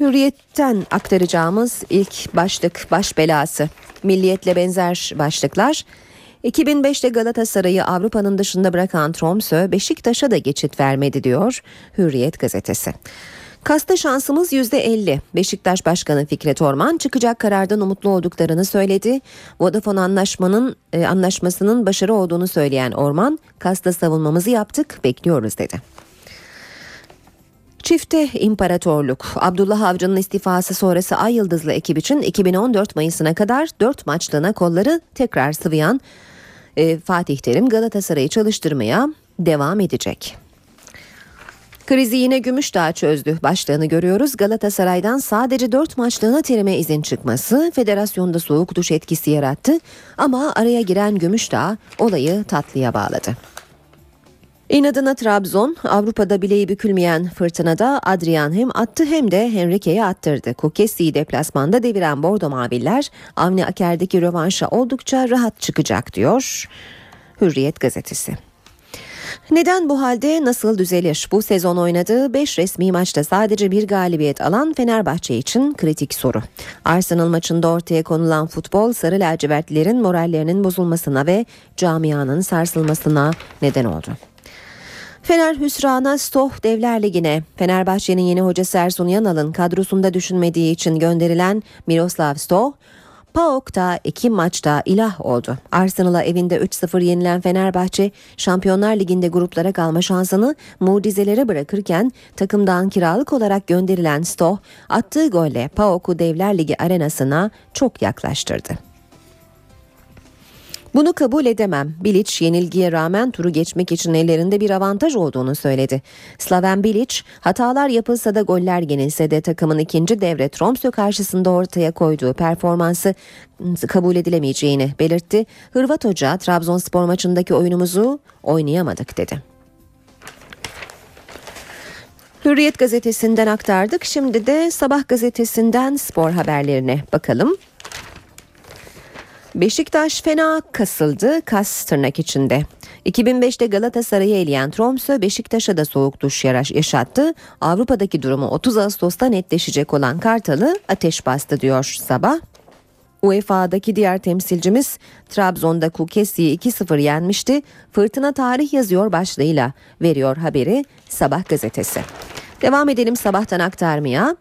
Hürriyetten aktaracağımız ilk başlık baş belası. Milliyetle benzer başlıklar. 2005'te Galatasaray'ı Avrupa'nın dışında bırakan Tromsø Beşiktaş'a da geçit vermedi diyor Hürriyet gazetesi. Kasta şansımız %50. Beşiktaş Başkanı Fikret Orman çıkacak karardan umutlu olduklarını söyledi. Vodafone anlaşmanın e, anlaşmasının başarı olduğunu söyleyen Orman, Kasta savunmamızı yaptık, bekliyoruz dedi. Çifte imparatorluk. Abdullah Avcı'nın istifası sonrası Ay Yıldızlı ekip için 2014 Mayıs'ına kadar 4 maçlığına kolları tekrar sıvayan e, Fatih Terim Galatasaray'ı çalıştırmaya devam edecek. Krizi yine Gümüşdağ çözdü. Başlığını görüyoruz. Galatasaray'dan sadece 4 maçlığına terime izin çıkması federasyonda soğuk duş etkisi yarattı. Ama araya giren Gümüşdağ olayı tatlıya bağladı. İnadına Trabzon Avrupa'da bileği bükülmeyen fırtınada Adrian hem attı hem de Henrique'ye attırdı. Kukesi'yi deplasmanda deviren Bordo Maviller Avni Aker'deki rövanşa oldukça rahat çıkacak diyor Hürriyet gazetesi. Neden bu halde nasıl düzelir? Bu sezon oynadığı 5 resmi maçta sadece bir galibiyet alan Fenerbahçe için kritik soru. Arsenal maçında ortaya konulan futbol sarı lacivertlerin morallerinin bozulmasına ve camianın sarsılmasına neden oldu. Fener hüsrana Stoh Devler Ligi'ne Fenerbahçe'nin yeni hocası Ersun Yanal'ın kadrosunda düşünmediği için gönderilen Miroslav Stoh PAOK'ta iki maçta ilah oldu. Arsenal'a evinde 3-0 yenilen Fenerbahçe Şampiyonlar Ligi'nde gruplara kalma şansını mucizelere bırakırken takımdan kiralık olarak gönderilen Stoh attığı golle PAOK'u Devler Ligi arenasına çok yaklaştırdı. Bunu kabul edemem. Bilic yenilgiye rağmen turu geçmek için ellerinde bir avantaj olduğunu söyledi. Slaven Bilic hatalar yapılsa da goller yenilse de takımın ikinci devre Tromsø karşısında ortaya koyduğu performansı kabul edilemeyeceğini belirtti. Hırvat Hoca Trabzonspor maçındaki oyunumuzu oynayamadık dedi. Hürriyet gazetesinden aktardık. Şimdi de Sabah gazetesinden spor haberlerine bakalım. Beşiktaş fena kasıldı, kas tırnak içinde. 2005'te Galatasaray'ı eleyen Tromsø Beşiktaş'a da soğuk duş yaşattı. Avrupa'daki durumu 30 Ağustos'ta netleşecek olan Kartal'ı ateş bastı diyor sabah. UEFA'daki diğer temsilcimiz Trabzon'da Kukesi'yi 2-0 yenmişti. Fırtına tarih yazıyor başlığıyla veriyor haberi Sabah gazetesi. Devam edelim sabahtan aktarmaya.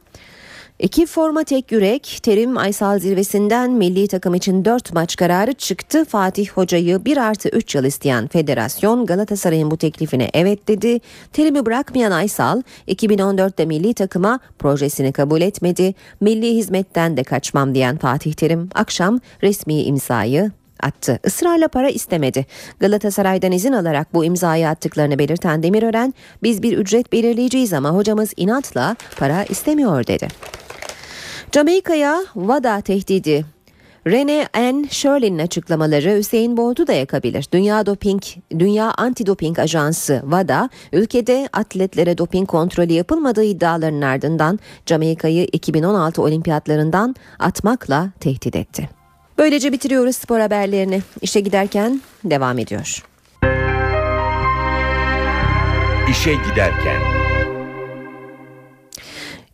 İki forma tek yürek Terim Aysal zirvesinden milli takım için 4 maç kararı çıktı. Fatih Hoca'yı 1 artı 3 yıl isteyen federasyon Galatasaray'ın bu teklifine evet dedi. Terim'i bırakmayan Aysal 2014'te milli takıma projesini kabul etmedi. Milli hizmetten de kaçmam diyen Fatih Terim akşam resmi imzayı attı. Israrla para istemedi. Galatasaray'dan izin alarak bu imzayı attıklarını belirten Demirören, biz bir ücret belirleyeceğiz ama hocamız inatla para istemiyor dedi. Jamaika'ya VADA tehdidi Rene N. Sherlin'in açıklamaları Hüseyin Bolt'u da yakabilir. Dünya Doping, Dünya Antidoping Ajansı VADA, ülkede atletlere doping kontrolü yapılmadığı iddialarının ardından Jamaika'yı 2016 olimpiyatlarından atmakla tehdit etti. Böylece bitiriyoruz spor haberlerini. İşe giderken devam ediyor. İşe giderken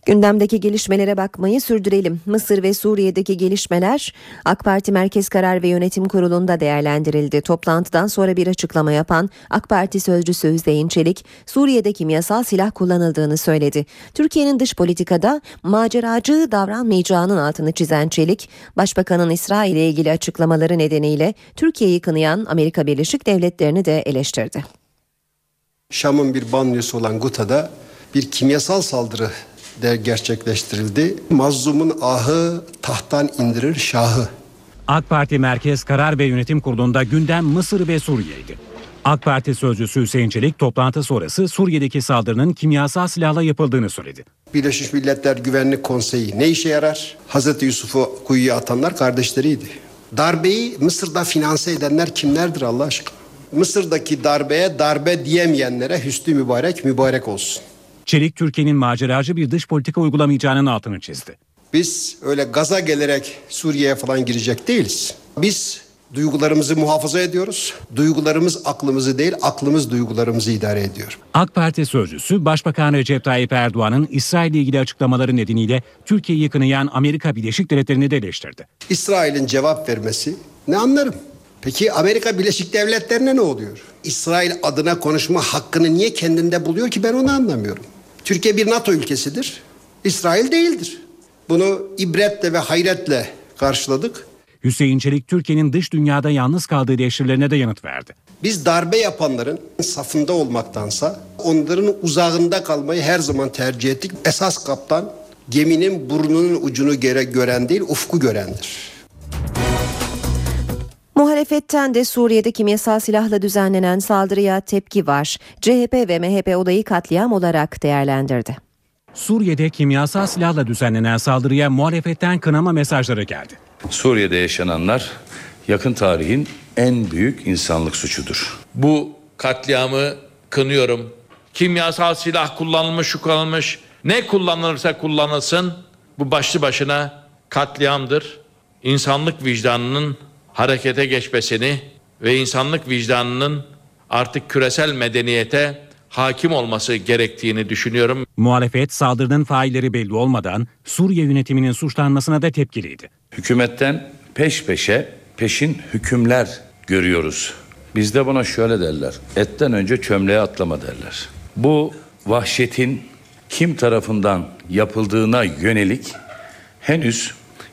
Gündemdeki gelişmelere bakmayı sürdürelim. Mısır ve Suriye'deki gelişmeler AK Parti Merkez Karar ve Yönetim Kurulu'nda değerlendirildi. Toplantıdan sonra bir açıklama yapan AK Parti sözcüsü Hüseyin Çelik, Suriye'de kimyasal silah kullanıldığını söyledi. Türkiye'nin dış politikada maceracı davranmayacağının altını çizen Çelik, Başbakanın İsrail ile ilgili açıklamaları nedeniyle Türkiye'yi kınayan Amerika Birleşik Devletleri'ni de eleştirdi. Şam'ın bir banyosu olan Guta'da bir kimyasal saldırı de gerçekleştirildi. Mazlumun ahı tahttan indirir şahı AK Parti Merkez Karar ve Yönetim Kurulu'nda gündem Mısır ve Suriye'ydi. AK Parti sözcüsü Hüseyin Çelik toplantı sonrası Suriye'deki saldırının kimyasal silahla yapıldığını söyledi. Birleşmiş Milletler Güvenlik Konseyi ne işe yarar? Hazreti Yusuf'u kuyuya atanlar kardeşleriydi. Darbeyi Mısır'da finanse edenler kimlerdir Allah aşkına? Mısır'daki darbeye darbe diyemeyenlere hüsnü mübarek mübarek olsun. Çelik Türkiye'nin maceracı bir dış politika uygulamayacağının altını çizdi. Biz öyle gaza gelerek Suriye'ye falan girecek değiliz. Biz duygularımızı muhafaza ediyoruz. Duygularımız aklımızı değil, aklımız duygularımızı idare ediyor. AK Parti sözcüsü Başbakan Recep Tayyip Erdoğan'ın İsrail ile ilgili açıklamaları nedeniyle Türkiye'yi kınayan Amerika Birleşik Devletleri'ni de eleştirdi. İsrail'in cevap vermesi ne anlarım? Peki Amerika Birleşik Devletleri'ne ne oluyor? İsrail adına konuşma hakkını niye kendinde buluyor ki ben onu anlamıyorum. Türkiye bir NATO ülkesidir. İsrail değildir. Bunu ibretle ve hayretle karşıladık. Hüseyin Çelik Türkiye'nin dış dünyada yalnız kaldığı eleştirilerine de yanıt verdi. Biz darbe yapanların safında olmaktansa onların uzağında kalmayı her zaman tercih ettik. Esas kaptan geminin burnunun ucunu göre gören değil ufku görendir. Muhalefetten de Suriye'de kimyasal silahla düzenlenen saldırıya tepki var. CHP ve MHP olayı katliam olarak değerlendirdi. Suriye'de kimyasal silahla düzenlenen saldırıya muhalefetten kınama mesajları geldi. Suriye'de yaşananlar yakın tarihin en büyük insanlık suçudur. Bu katliamı kınıyorum. Kimyasal silah kullanılmış, şu kullanılmış. Ne kullanılırsa kullanılsın bu başlı başına katliamdır. İnsanlık vicdanının harekete geçmesini ve insanlık vicdanının artık küresel medeniyete hakim olması gerektiğini düşünüyorum. Muhalefet saldırının failleri belli olmadan Suriye yönetiminin suçlanmasına da tepkiliydi. Hükümetten peş peşe peşin hükümler görüyoruz. Bizde buna şöyle derler. Etten önce çömleğe atlama derler. Bu vahşetin kim tarafından yapıldığına yönelik henüz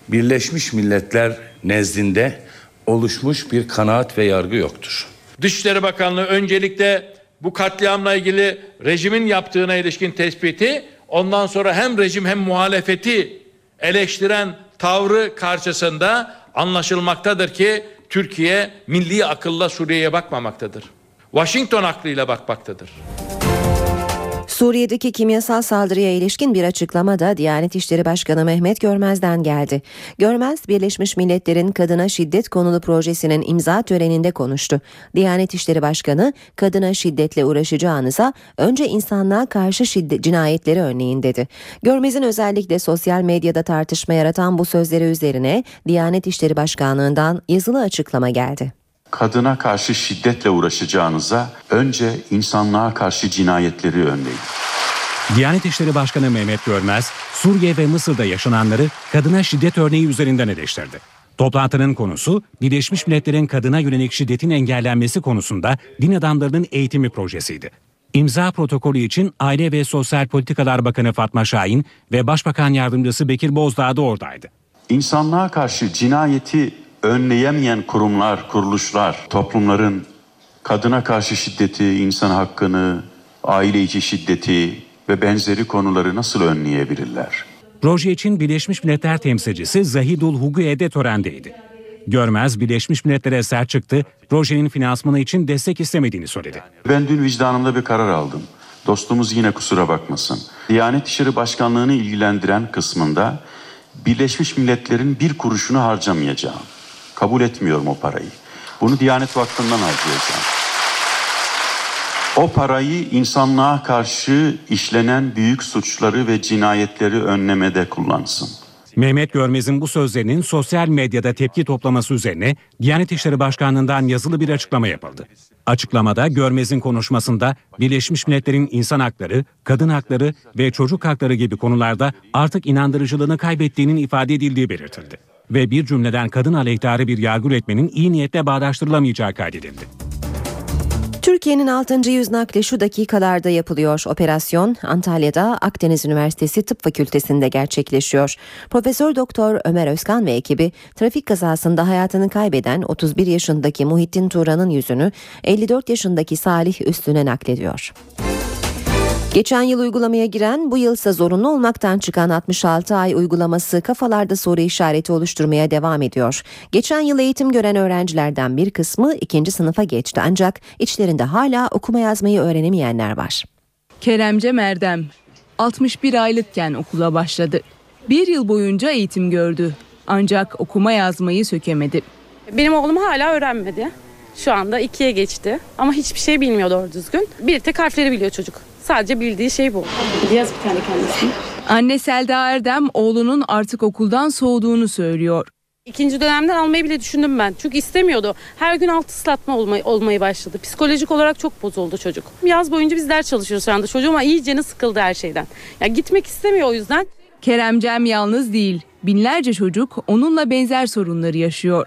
Birleşmiş Milletler nezdinde oluşmuş bir kanaat ve yargı yoktur. Dışişleri Bakanlığı öncelikle bu katliamla ilgili rejimin yaptığına ilişkin tespiti ondan sonra hem rejim hem muhalefeti eleştiren tavrı karşısında anlaşılmaktadır ki Türkiye milli akılla Suriye'ye bakmamaktadır. Washington aklıyla bakmaktadır. Suriye'deki kimyasal saldırıya ilişkin bir açıklama da Diyanet İşleri Başkanı Mehmet Görmez'den geldi. Görmez, Birleşmiş Milletler'in kadına şiddet konulu projesinin imza töreninde konuştu. Diyanet İşleri Başkanı, kadına şiddetle uğraşacağınıza önce insanlığa karşı şiddet cinayetleri örneğin dedi. Görmez'in özellikle sosyal medyada tartışma yaratan bu sözleri üzerine Diyanet İşleri Başkanlığından yazılı açıklama geldi kadına karşı şiddetle uğraşacağınıza önce insanlığa karşı cinayetleri önleyin. Diyanet İşleri Başkanı Mehmet Görmez, Suriye ve Mısır'da yaşananları kadına şiddet örneği üzerinden eleştirdi. Toplantının konusu Birleşmiş Milletler'in kadına yönelik şiddetin engellenmesi konusunda din adamlarının eğitimi projesiydi. İmza protokolü için Aile ve Sosyal Politikalar Bakanı Fatma Şahin ve Başbakan Yardımcısı Bekir Bozdağ da oradaydı. İnsanlığa karşı cinayeti önleyemeyen kurumlar, kuruluşlar, toplumların kadına karşı şiddeti, insan hakkını, aile içi şiddeti ve benzeri konuları nasıl önleyebilirler? Proje için Birleşmiş Milletler temsilcisi Zahidul Huguye de törendeydi. Görmez Birleşmiş Milletler'e sert çıktı, projenin finansmanı için destek istemediğini söyledi. Ben dün vicdanımda bir karar aldım. Dostumuz yine kusura bakmasın. Diyanet İşleri Başkanlığı'nı ilgilendiren kısmında Birleşmiş Milletler'in bir kuruşunu harcamayacağım. Kabul etmiyorum o parayı. Bunu Diyanet Vakfı'ndan harcayacağım. O parayı insanlığa karşı işlenen büyük suçları ve cinayetleri önlemede kullansın. Mehmet Görmez'in bu sözlerinin sosyal medyada tepki toplaması üzerine Diyanet İşleri Başkanlığı'ndan yazılı bir açıklama yapıldı. Açıklamada Görmez'in konuşmasında Birleşmiş Milletler'in insan hakları, kadın hakları ve çocuk hakları gibi konularda artık inandırıcılığını kaybettiğinin ifade edildiği belirtildi ve bir cümleden kadın aleyhtarı bir yargı üretmenin iyi niyetle bağdaştırılamayacağı kaydedildi. Türkiye'nin 6. yüz nakli şu dakikalarda yapılıyor. Operasyon Antalya'da Akdeniz Üniversitesi Tıp Fakültesi'nde gerçekleşiyor. Profesör Doktor Ömer Özkan ve ekibi trafik kazasında hayatını kaybeden 31 yaşındaki Muhittin Turan'ın yüzünü 54 yaşındaki Salih Üstüne naklediyor. Geçen yıl uygulamaya giren bu yılsa zorunlu olmaktan çıkan 66 ay uygulaması kafalarda soru işareti oluşturmaya devam ediyor. Geçen yıl eğitim gören öğrencilerden bir kısmı ikinci sınıfa geçti ancak içlerinde hala okuma yazmayı öğrenemeyenler var. Keremce Merdem 61 aylıkken okula başladı. Bir yıl boyunca eğitim gördü. Ancak okuma yazmayı sökemedi. Benim oğlum hala öğrenmedi. Şu anda ikiye geçti ama hiçbir şey bilmiyor doğru düzgün. Bir tek harfleri biliyor çocuk. Sadece bildiği şey bu. Yaz bir tane kendisini. Anne Selda Erdem oğlunun artık okuldan soğuduğunu söylüyor. İkinci dönemden almayı bile düşündüm ben. Çünkü istemiyordu. Her gün alt ıslatma olmayı, olmayı başladı. Psikolojik olarak çok bozuldu çocuk. Yaz boyunca biz ders çalışıyoruz şu anda. Çocuğuma iyicene sıkıldı her şeyden. Ya gitmek istemiyor o yüzden. Keremcem yalnız değil. Binlerce çocuk onunla benzer sorunları yaşıyor.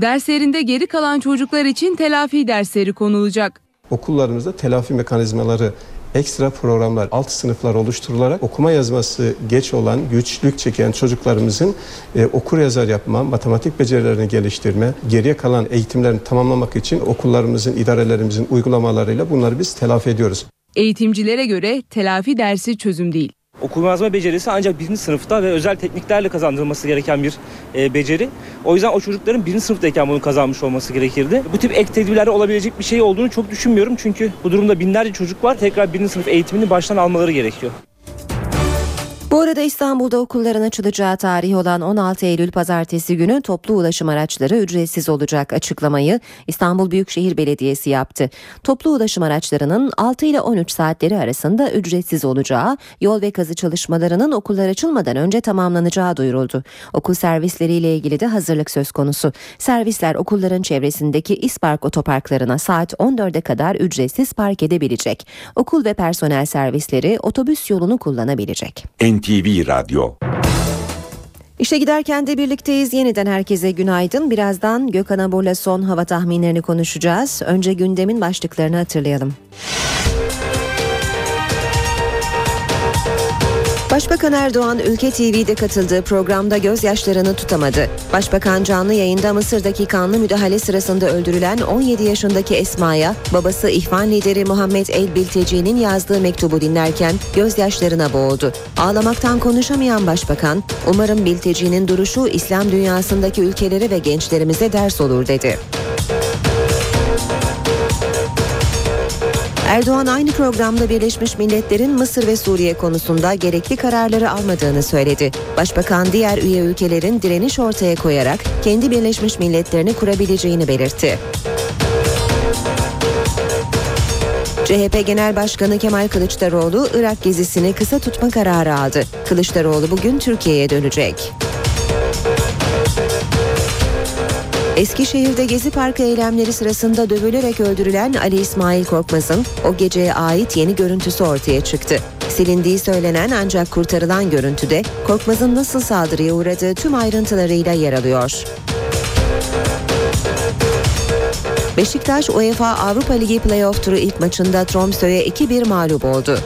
Derslerinde geri kalan çocuklar için telafi dersleri konulacak. Okullarımızda telafi mekanizmaları ekstra programlar, alt sınıflar oluşturularak okuma yazması geç olan, güçlük çeken çocuklarımızın e, okur yazar yapma, matematik becerilerini geliştirme, geriye kalan eğitimlerini tamamlamak için okullarımızın, idarelerimizin uygulamalarıyla bunları biz telafi ediyoruz. Eğitimcilere göre telafi dersi çözüm değil. Okuma yazma becerisi ancak birinci sınıfta ve özel tekniklerle kazandırılması gereken bir e, beceri. O yüzden o çocukların birinci sınıftayken bunu kazanmış olması gerekirdi. Bu tip ek tedbirlerde olabilecek bir şey olduğunu çok düşünmüyorum. Çünkü bu durumda binlerce çocuk var. Tekrar birinci sınıf eğitimini baştan almaları gerekiyor. Bu arada İstanbul'da okulların açılacağı tarih olan 16 Eylül pazartesi günü toplu ulaşım araçları ücretsiz olacak açıklamayı İstanbul Büyükşehir Belediyesi yaptı. Toplu ulaşım araçlarının 6 ile 13 saatleri arasında ücretsiz olacağı, yol ve kazı çalışmalarının okullar açılmadan önce tamamlanacağı duyuruldu. Okul servisleriyle ilgili de hazırlık söz konusu. Servisler okulların çevresindeki İspark otoparklarına saat 14'e kadar ücretsiz park edebilecek. Okul ve personel servisleri otobüs yolunu kullanabilecek. NTV Radyo İşe giderken de birlikteyiz. Yeniden herkese günaydın. Birazdan Gökhan Abur'la son hava tahminlerini konuşacağız. Önce gündemin başlıklarını hatırlayalım. Başbakan Erdoğan Ülke TV'de katıldığı programda gözyaşlarını tutamadı. Başbakan canlı yayında Mısır'daki kanlı müdahale sırasında öldürülen 17 yaşındaki Esma'ya babası İhvan lideri Muhammed El Bilteci'nin yazdığı mektubu dinlerken gözyaşlarına boğuldu. Ağlamaktan konuşamayan başbakan, umarım Bilteci'nin duruşu İslam dünyasındaki ülkelere ve gençlerimize ders olur dedi. Erdoğan aynı programda Birleşmiş Milletler'in Mısır ve Suriye konusunda gerekli kararları almadığını söyledi. Başbakan diğer üye ülkelerin direniş ortaya koyarak kendi Birleşmiş Milletlerini kurabileceğini belirtti. CHP Genel Başkanı Kemal Kılıçdaroğlu Irak gezisini kısa tutma kararı aldı. Kılıçdaroğlu bugün Türkiye'ye dönecek. Eskişehir'de Gezi Parkı eylemleri sırasında dövülerek öldürülen Ali İsmail Korkmaz'ın o geceye ait yeni görüntüsü ortaya çıktı. Silindiği söylenen ancak kurtarılan görüntüde Korkmaz'ın nasıl saldırıya uğradığı tüm ayrıntılarıyla yer alıyor. Beşiktaş UEFA Avrupa Ligi playoff turu ilk maçında Tromsø'ye 2-1 mağlup oldu.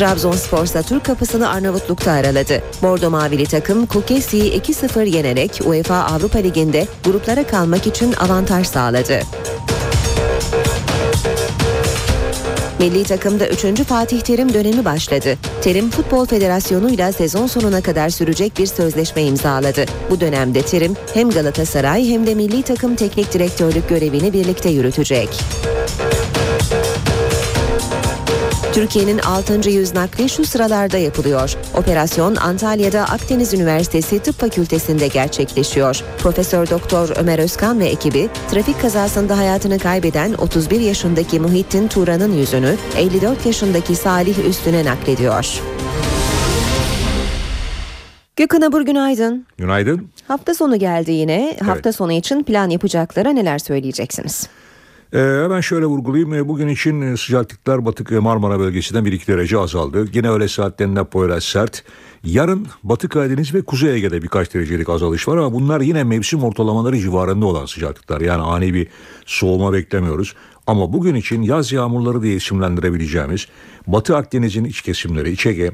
Trabzonspor Türk kapısını Arnavutluk'ta araladı. Bordo Mavili takım Kukesi'yi 2-0 yenerek UEFA Avrupa Ligi'nde gruplara kalmak için avantaj sağladı. Milli takımda 3. Fatih Terim dönemi başladı. Terim Futbol Federasyonu ile sezon sonuna kadar sürecek bir sözleşme imzaladı. Bu dönemde Terim hem Galatasaray hem de milli takım teknik direktörlük görevini birlikte yürütecek. Türkiye'nin 6. yüz nakli şu sıralarda yapılıyor. Operasyon Antalya'da Akdeniz Üniversitesi Tıp Fakültesi'nde gerçekleşiyor. Profesör Doktor Ömer Özkan ve ekibi trafik kazasında hayatını kaybeden 31 yaşındaki Muhittin Turan'ın yüzünü 54 yaşındaki Salih Üstün'e naklediyor. Gökhan Abur günaydın. Günaydın. Hafta sonu geldi yine. Hafta sonu için plan yapacaklara neler söyleyeceksiniz? Ee, hemen şöyle vurgulayayım. Bugün için sıcaklıklar Batı Marmara bölgesinden 1-2 derece azaldı. Yine öğle saatlerinde Poyraz sert. Yarın Batı Karadeniz ve Kuzey Ege'de birkaç derecelik azalış var ama bunlar yine mevsim ortalamaları civarında olan sıcaklıklar. Yani ani bir soğuma beklemiyoruz. Ama bugün için yaz yağmurları diye isimlendirebileceğimiz Batı Akdeniz'in iç kesimleri, İç Ege,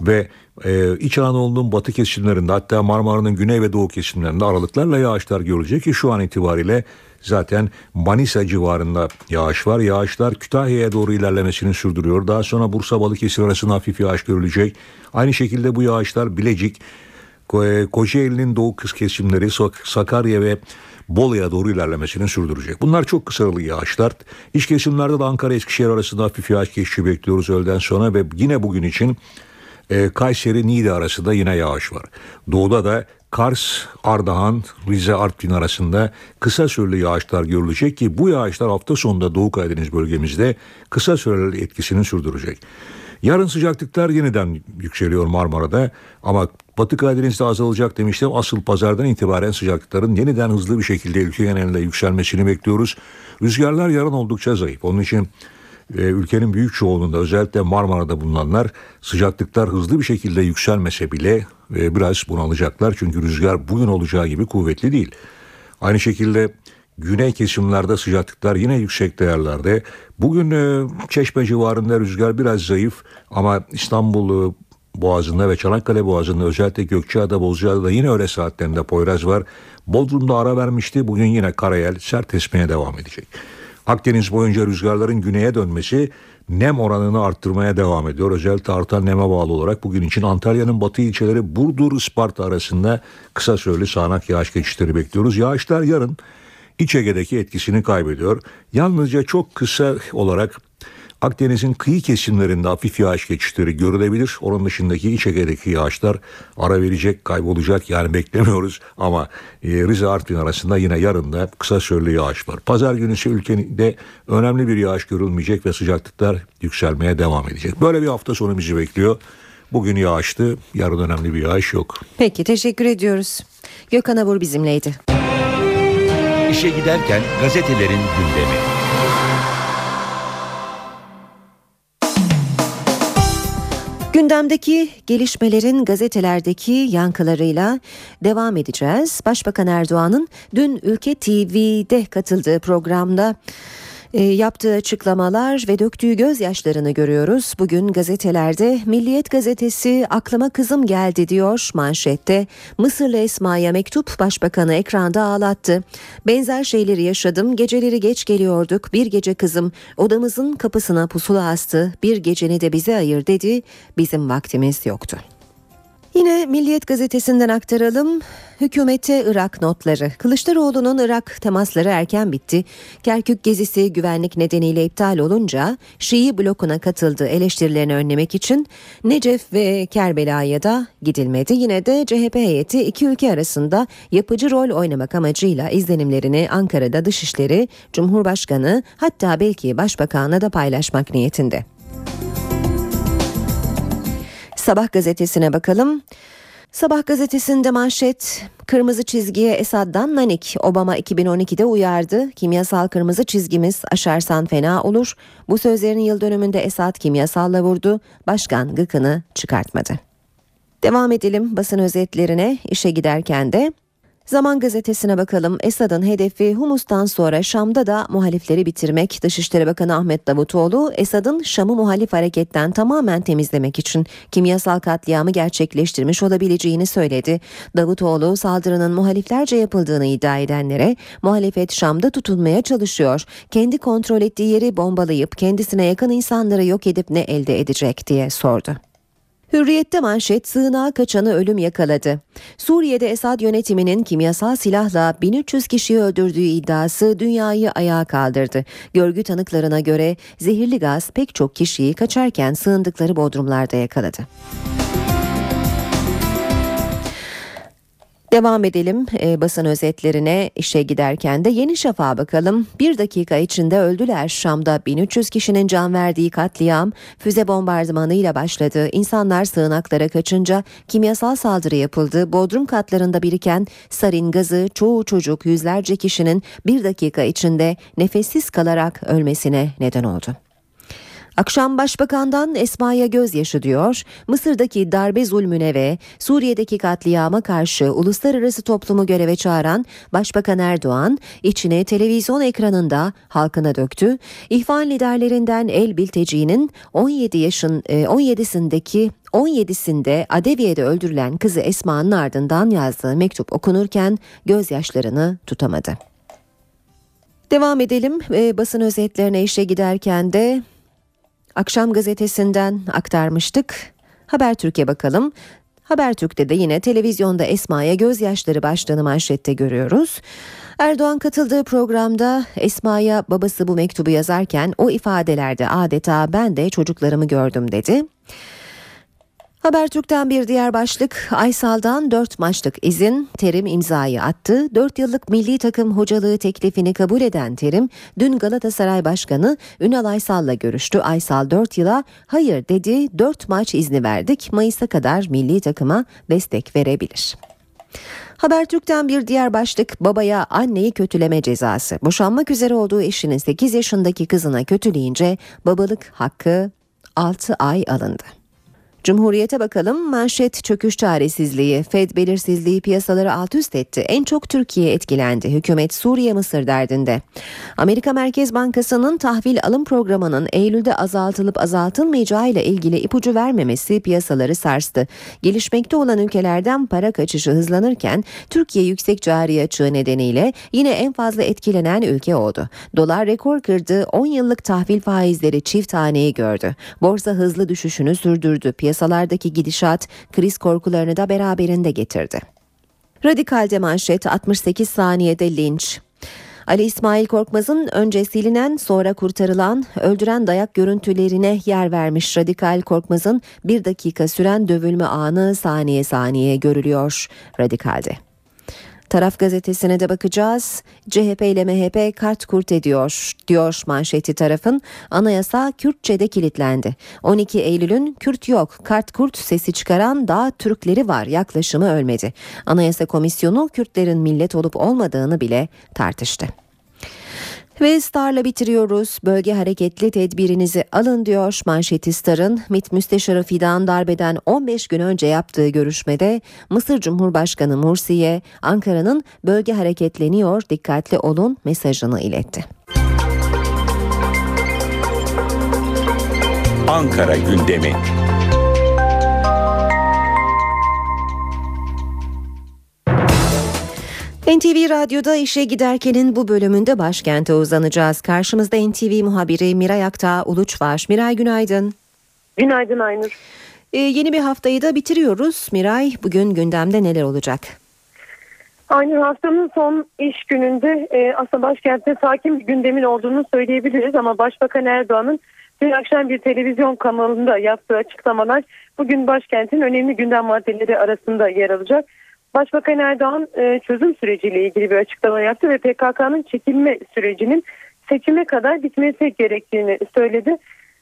ve e, İç Anadolu'nun batı kesimlerinde hatta Marmara'nın güney ve doğu kesimlerinde aralıklarla yağışlar görülecek ki şu an itibariyle zaten Manisa civarında yağış var. Yağışlar Kütahya'ya doğru ilerlemesini sürdürüyor. Daha sonra Bursa Balıkesir arasında hafif yağış görülecek. Aynı şekilde bu yağışlar Bilecik, Ko- Kocaeli'nin doğu kız kesimleri Sak- Sakarya ve Bolu'ya doğru ilerlemesini sürdürecek. Bunlar çok kısalı yağışlar. İç kesimlerde de Ankara Eskişehir arasında hafif yağış geçişi bekliyoruz öğleden sonra ve yine bugün için e, Kayseri Niğde arasında yine yağış var. Doğuda da Kars, Ardahan, Rize, Artvin arasında kısa süreli yağışlar görülecek ki bu yağışlar hafta sonunda Doğu Karadeniz bölgemizde kısa süreli etkisini sürdürecek. Yarın sıcaklıklar yeniden yükseliyor Marmara'da ama Batı Karadeniz'de azalacak demiştim. Asıl pazardan itibaren sıcaklıkların yeniden hızlı bir şekilde ülke genelinde yükselmesini bekliyoruz. Rüzgarlar yarın oldukça zayıf. Onun için e, ülkenin büyük çoğunluğunda özellikle Marmara'da bulunanlar sıcaklıklar hızlı bir şekilde yükselmese bile e, biraz bunalacaklar. Çünkü rüzgar bugün olacağı gibi kuvvetli değil. Aynı şekilde güney kesimlerde sıcaklıklar yine yüksek değerlerde. Bugün e, Çeşme civarında rüzgar biraz zayıf ama İstanbul e, Boğazı'nda ve Çanakkale Boğazı'nda özellikle Gökçeada, Bozcaada'da yine öyle saatlerinde Poyraz var. Bodrum'da ara vermişti. Bugün yine Karayel sert esmeye devam edecek. Akdeniz boyunca rüzgarların güneye dönmesi nem oranını arttırmaya devam ediyor. Özellikle artan neme bağlı olarak bugün için Antalya'nın batı ilçeleri Burdur, Isparta arasında kısa süreli sağanak yağış geçişleri bekliyoruz. Yağışlar yarın İç Ege'deki etkisini kaybediyor. Yalnızca çok kısa olarak Akdeniz'in kıyı kesimlerinde hafif yağış geçişleri görülebilir. Onun dışındaki İç Ege'deki yağışlar ara verecek, kaybolacak yani beklemiyoruz. Ama e, Rize Artvin arasında yine yarın da kısa süreli yağış var. Pazar günü ise ülkede önemli bir yağış görülmeyecek ve sıcaklıklar yükselmeye devam edecek. Böyle bir hafta sonu bizi bekliyor. Bugün yağıştı, yarın önemli bir yağış yok. Peki teşekkür ediyoruz. Gökhan Abur bizimleydi. İşe giderken gazetelerin gündemi. Gündemdeki gelişmelerin gazetelerdeki yankılarıyla devam edeceğiz. Başbakan Erdoğan'ın dün Ülke TV'de katıldığı programda e, yaptığı açıklamalar ve döktüğü gözyaşlarını görüyoruz. Bugün gazetelerde Milliyet gazetesi aklıma kızım geldi diyor manşette. Mısırlı Esma'ya mektup başbakanı ekranda ağlattı. Benzer şeyleri yaşadım. Geceleri geç geliyorduk. Bir gece kızım odamızın kapısına pusula astı. Bir geceni de bize ayır dedi. Bizim vaktimiz yoktu. Yine Milliyet gazetesinden aktaralım. Hükümete Irak notları. Kılıçdaroğlu'nun Irak temasları erken bitti. Kerkük gezisi güvenlik nedeniyle iptal olunca Şii blokuna katıldı eleştirilerini önlemek için Necef ve Kerbela'ya da gidilmedi. Yine de CHP heyeti iki ülke arasında yapıcı rol oynamak amacıyla izlenimlerini Ankara'da Dışişleri, Cumhurbaşkanı hatta belki Başbakan'la da paylaşmak niyetinde. Sabah gazetesine bakalım. Sabah gazetesinde manşet kırmızı çizgiye Esad'dan nanik. Obama 2012'de uyardı. Kimyasal kırmızı çizgimiz aşarsan fena olur. Bu sözlerin yıl dönümünde Esad kimyasalla vurdu. Başkan gıkını çıkartmadı. Devam edelim basın özetlerine işe giderken de Zaman gazetesine bakalım. Esad'ın hedefi Humus'tan sonra Şam'da da muhalifleri bitirmek. Dışişleri Bakanı Ahmet Davutoğlu, Esad'ın Şam'ı muhalif hareketten tamamen temizlemek için kimyasal katliamı gerçekleştirmiş olabileceğini söyledi. Davutoğlu, saldırının muhaliflerce yapıldığını iddia edenlere muhalefet Şam'da tutulmaya çalışıyor. Kendi kontrol ettiği yeri bombalayıp kendisine yakın insanları yok edip ne elde edecek diye sordu. Hürriyette manşet sığınağa kaçanı ölüm yakaladı. Suriye'de Esad yönetiminin kimyasal silahla 1300 kişiyi öldürdüğü iddiası dünyayı ayağa kaldırdı. Görgü tanıklarına göre zehirli gaz pek çok kişiyi kaçarken sığındıkları bodrumlarda yakaladı. Devam edelim e, basın özetlerine işe giderken de Yeni Şafak'a bakalım. Bir dakika içinde öldüler. Şam'da 1300 kişinin can verdiği katliam füze bombardımanıyla başladı. İnsanlar sığınaklara kaçınca kimyasal saldırı yapıldı. Bodrum katlarında biriken sarin gazı çoğu çocuk yüzlerce kişinin bir dakika içinde nefessiz kalarak ölmesine neden oldu. Akşam Başbakan'dan Esma'ya gözyaşı diyor. Mısır'daki darbe zulmüne ve Suriye'deki katliama karşı uluslararası toplumu göreve çağıran Başbakan Erdoğan içine televizyon ekranında halkına döktü. İhvan liderlerinden El Bilteci'nin 17 yaşın 17'sindeki 17'sinde Adeviye'de öldürülen kızı Esma'nın ardından yazdığı mektup okunurken gözyaşlarını tutamadı. Devam edelim e, basın özetlerine işe giderken de Akşam gazetesinden aktarmıştık. Habertürk'e bakalım. Habertürk'te de yine televizyonda Esma'ya gözyaşları başlığını manşette görüyoruz. Erdoğan katıldığı programda Esma'ya babası bu mektubu yazarken o ifadelerde adeta ben de çocuklarımı gördüm dedi. Habertürk'ten bir diğer başlık Aysal'dan 4 maçlık izin Terim imzayı attı. 4 yıllık milli takım hocalığı teklifini kabul eden Terim dün Galatasaray Başkanı Ünal Aysal'la görüştü. Aysal 4 yıla hayır dedi 4 maç izni verdik Mayıs'a kadar milli takıma destek verebilir. Habertürk'ten bir diğer başlık babaya anneyi kötüleme cezası. Boşanmak üzere olduğu eşinin 8 yaşındaki kızına kötüleyince babalık hakkı 6 ay alındı. Cumhuriyete bakalım manşet çöküş çaresizliği, Fed belirsizliği piyasaları alt üst etti. En çok Türkiye etkilendi. Hükümet Suriye Mısır derdinde. Amerika Merkez Bankası'nın tahvil alım programının Eylül'de azaltılıp azaltılmayacağı ile ilgili ipucu vermemesi piyasaları sarstı. Gelişmekte olan ülkelerden para kaçışı hızlanırken Türkiye yüksek cari açığı nedeniyle yine en fazla etkilenen ülke oldu. Dolar rekor kırdı, 10 yıllık tahvil faizleri çift taneyi gördü. Borsa hızlı düşüşünü sürdürdü. Piyasa piyasalardaki gidişat kriz korkularını da beraberinde getirdi. Radikalde manşet 68 saniyede linç. Ali İsmail Korkmaz'ın önce silinen sonra kurtarılan öldüren dayak görüntülerine yer vermiş Radikal Korkmaz'ın bir dakika süren dövülme anı saniye saniye görülüyor Radikal'de. Taraf gazetesine de bakacağız. CHP ile MHP kart kurt ediyor diyor manşeti tarafın. Anayasa Kürtçe'de kilitlendi. 12 Eylül'ün Kürt yok kart kurt sesi çıkaran daha Türkleri var yaklaşımı ölmedi. Anayasa Komisyonu Kürtlerin millet olup olmadığını bile tartıştı. Ve Star'la bitiriyoruz. Bölge hareketli tedbirinizi alın diyor manşeti Star'ın. MİT Müsteşarı Fidan darbeden 15 gün önce yaptığı görüşmede Mısır Cumhurbaşkanı Mursi'ye Ankara'nın bölge hareketleniyor dikkatli olun mesajını iletti. Ankara gündemi. NTV Radyo'da işe giderkenin bu bölümünde başkente uzanacağız. Karşımızda NTV muhabiri Miray Aktağ Uluç var. Miray günaydın. Günaydın Aynur. Ee, yeni bir haftayı da bitiriyoruz. Miray bugün gündemde neler olacak? Aynı haftanın son iş gününde e, aslında başkentte sakin bir gündemin olduğunu söyleyebiliriz ama Başbakan Erdoğan'ın dün akşam bir televizyon kanalında yaptığı açıklamalar bugün başkentin önemli gündem maddeleri arasında yer alacak. Başbakan Erdoğan e, çözüm süreciyle ilgili bir açıklama yaptı ve PKK'nın çekilme sürecinin seçime kadar bitmesi gerektiğini söyledi.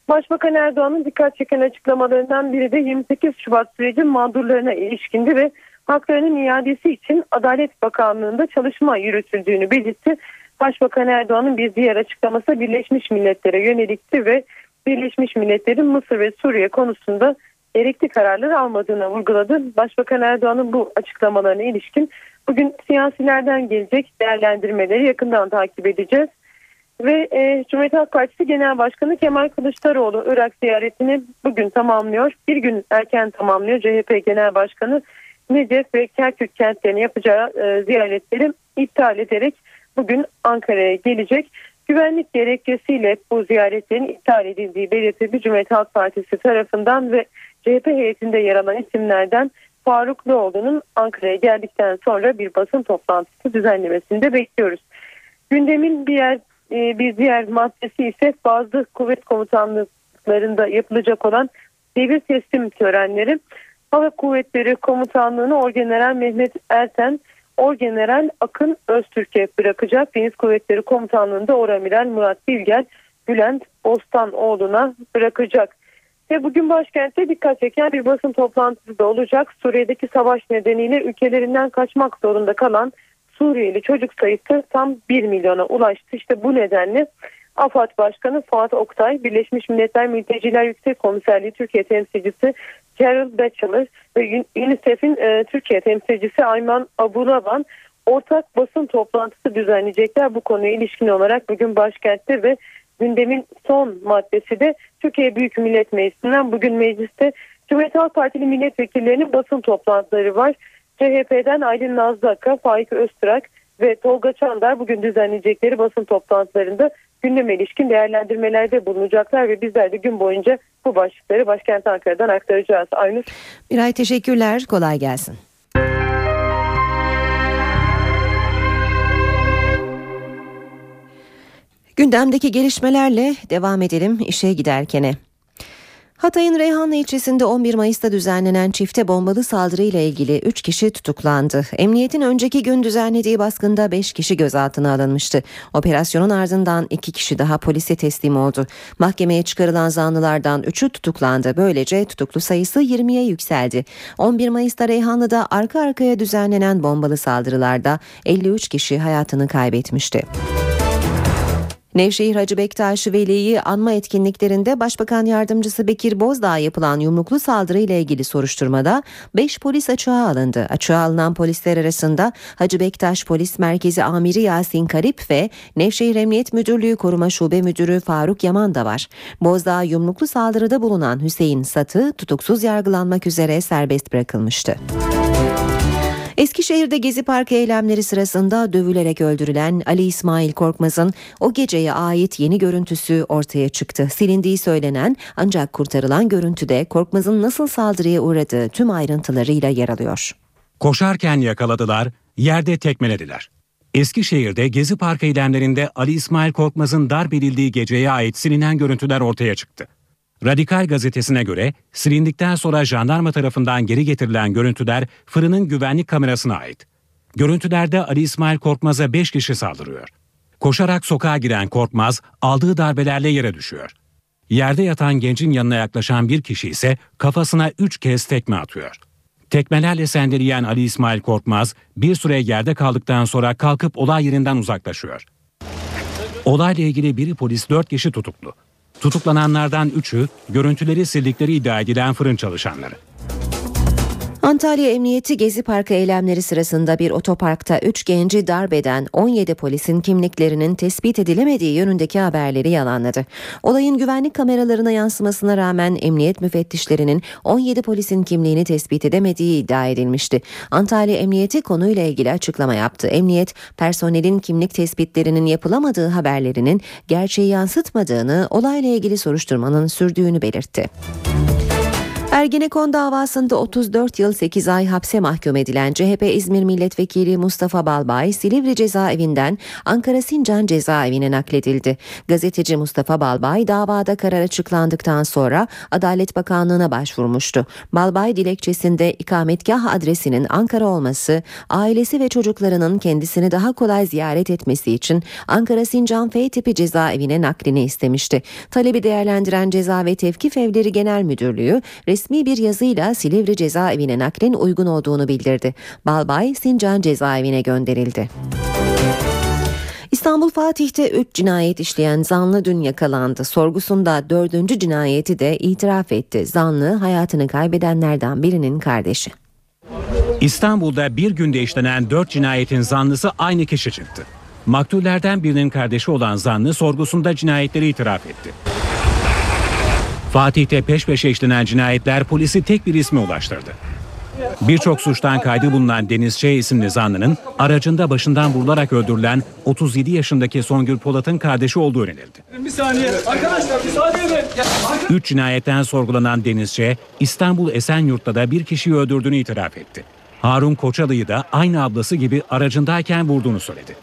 Başbakan Erdoğan'ın dikkat çeken açıklamalarından biri de 28 Şubat süreci mağdurlarına ilişkindi ve haklarının iadesi için Adalet Bakanlığı'nda çalışma yürütüldüğünü belirtti. Başbakan Erdoğan'ın bir diğer açıklaması Birleşmiş Milletler'e yönelikti ve Birleşmiş Milletler'in Mısır ve Suriye konusunda gerekli kararlar almadığını vurguladı. Başbakan Erdoğan'ın bu açıklamalarına ilişkin bugün siyasilerden gelecek değerlendirmeleri yakından takip edeceğiz. Ve e, Cumhuriyet Halk Partisi Genel Başkanı Kemal Kılıçdaroğlu Irak ziyaretini bugün tamamlıyor. Bir gün erken tamamlıyor CHP Genel Başkanı Necef ve Kerkük kentlerine yapacağı e, ziyaretleri iptal ederek bugün Ankara'ya gelecek. Güvenlik gerekçesiyle bu ziyaretlerin iptal edildiği belirtildi Cumhuriyet Halk Partisi tarafından ve CHP heyetinde yer alan isimlerden Faruk Loğlu'nun Ankara'ya geldikten sonra bir basın toplantısı düzenlemesini de bekliyoruz. Gündemin bir yer e, bir diğer maddesi ise bazı kuvvet komutanlıklarında yapılacak olan devir teslim törenleri. Hava Kuvvetleri Komutanlığı'nı Orgeneral Mehmet Erten, Orgeneral Akın Öztürk'e bırakacak. Deniz Kuvvetleri Komutanlığı'nda Oramiral Murat Bilger, Bülent Ostanoğlu'na bırakacak. Ve bugün başkentte dikkat çeken bir basın toplantısı da olacak. Suriye'deki savaş nedeniyle ülkelerinden kaçmak zorunda kalan Suriyeli çocuk sayısı tam 1 milyona ulaştı. İşte bu nedenle AFAD Başkanı Fuat Oktay, Birleşmiş Milletler Mülteciler Yüksek Komiserliği Türkiye temsilcisi Gerald Batchelor ve UNICEF'in e, Türkiye temsilcisi Ayman Aburavan ortak basın toplantısı düzenleyecekler bu konuya ilişkin olarak bugün başkentte ve gündemin son maddesi de Türkiye Büyük Millet Meclisi'nden bugün mecliste Cumhuriyet Halk Partili milletvekillerinin basın toplantıları var. CHP'den Aylin Nazlı Aka, Faik Öztürk ve Tolga Çandar bugün düzenleyecekleri basın toplantılarında gündeme ilişkin değerlendirmelerde bulunacaklar ve bizler de gün boyunca bu başlıkları başkent Ankara'dan aktaracağız. Aynur. Miray teşekkürler. Kolay gelsin. Gündemdeki gelişmelerle devam edelim işe giderkene. Hatay'ın Reyhanlı ilçesinde 11 Mayıs'ta düzenlenen çifte bombalı saldırıyla ilgili 3 kişi tutuklandı. Emniyetin önceki gün düzenlediği baskında 5 kişi gözaltına alınmıştı. Operasyonun ardından 2 kişi daha polise teslim oldu. Mahkemeye çıkarılan zanlılardan 3'ü tutuklandı. Böylece tutuklu sayısı 20'ye yükseldi. 11 Mayıs'ta Reyhanlı'da arka arkaya düzenlenen bombalı saldırılarda 53 kişi hayatını kaybetmişti. Nevşehir Hacı Bektaş Veli'yi anma etkinliklerinde Başbakan Yardımcısı Bekir Bozdağ yapılan yumruklu saldırı ile ilgili soruşturmada 5 polis açığa alındı. Açığa alınan polisler arasında Hacı Bektaş Polis Merkezi Amiri Yasin Karip ve Nevşehir Emniyet Müdürlüğü Koruma Şube Müdürü Faruk Yaman da var. Bozdağ yumruklu saldırıda bulunan Hüseyin Satı tutuksuz yargılanmak üzere serbest bırakılmıştı. Eskişehir'de Gezi Parkı eylemleri sırasında dövülerek öldürülen Ali İsmail Korkmaz'ın o geceye ait yeni görüntüsü ortaya çıktı. Silindiği söylenen ancak kurtarılan görüntüde Korkmaz'ın nasıl saldırıya uğradığı tüm ayrıntılarıyla yer alıyor. Koşarken yakaladılar, yerde tekmelediler. Eskişehir'de Gezi Parkı eylemlerinde Ali İsmail Korkmaz'ın darp edildiği geceye ait silinen görüntüler ortaya çıktı. Radikal gazetesine göre silindikten sonra jandarma tarafından geri getirilen görüntüler fırının güvenlik kamerasına ait. Görüntülerde Ali İsmail Korkmaz'a 5 kişi saldırıyor. Koşarak sokağa giren Korkmaz aldığı darbelerle yere düşüyor. Yerde yatan gencin yanına yaklaşan bir kişi ise kafasına 3 kez tekme atıyor. Tekmelerle sendeleyen Ali İsmail Korkmaz bir süre yerde kaldıktan sonra kalkıp olay yerinden uzaklaşıyor. Olayla ilgili biri polis 4 kişi tutuklu. Tutuklananlardan 3'ü görüntüleri sildikleri iddia edilen fırın çalışanları. Antalya Emniyeti Gezi Parkı eylemleri sırasında bir otoparkta 3 genci darbeden 17 polisin kimliklerinin tespit edilemediği yönündeki haberleri yalanladı. Olayın güvenlik kameralarına yansımasına rağmen emniyet müfettişlerinin 17 polisin kimliğini tespit edemediği iddia edilmişti. Antalya Emniyeti konuyla ilgili açıklama yaptı. Emniyet personelin kimlik tespitlerinin yapılamadığı haberlerinin gerçeği yansıtmadığını, olayla ilgili soruşturmanın sürdüğünü belirtti. Ergenekon davasında 34 yıl 8 ay hapse mahkum edilen CHP İzmir Milletvekili Mustafa Balbay, Silivri cezaevinden Ankara Sincan cezaevine nakledildi. Gazeteci Mustafa Balbay davada karar açıklandıktan sonra Adalet Bakanlığı'na başvurmuştu. Balbay dilekçesinde ikametgah adresinin Ankara olması, ailesi ve çocuklarının kendisini daha kolay ziyaret etmesi için Ankara Sincan F tipi cezaevine naklini istemişti. Talebi değerlendiren Ceza ve Tevkif Evleri Genel Müdürlüğü resmi bir yazıyla Silivri cezaevine naklin uygun olduğunu bildirdi. Balbay Sincan cezaevine gönderildi. İstanbul Fatih'te 3 cinayet işleyen zanlı dün yakalandı. Sorgusunda dördüncü cinayeti de itiraf etti. Zanlı hayatını kaybedenlerden birinin kardeşi. İstanbul'da bir günde işlenen 4 cinayetin zanlısı aynı kişi çıktı. Maktullerden birinin kardeşi olan zanlı sorgusunda cinayetleri itiraf etti. Fatih'te peş peşe işlenen cinayetler polisi tek bir isme ulaştırdı. Birçok suçtan kaydı bulunan Deniz Ç. isimli zanlının aracında başından vurularak öldürülen 37 yaşındaki Songül Polat'ın kardeşi olduğu öğrenildi. Bir saniye. Arkadaşlar müsaade edin. Üç cinayetten sorgulanan Deniz Ç. İstanbul Esenyurt'ta da bir kişiyi öldürdüğünü itiraf etti. Harun Koçalı'yı da aynı ablası gibi aracındayken vurduğunu söyledi.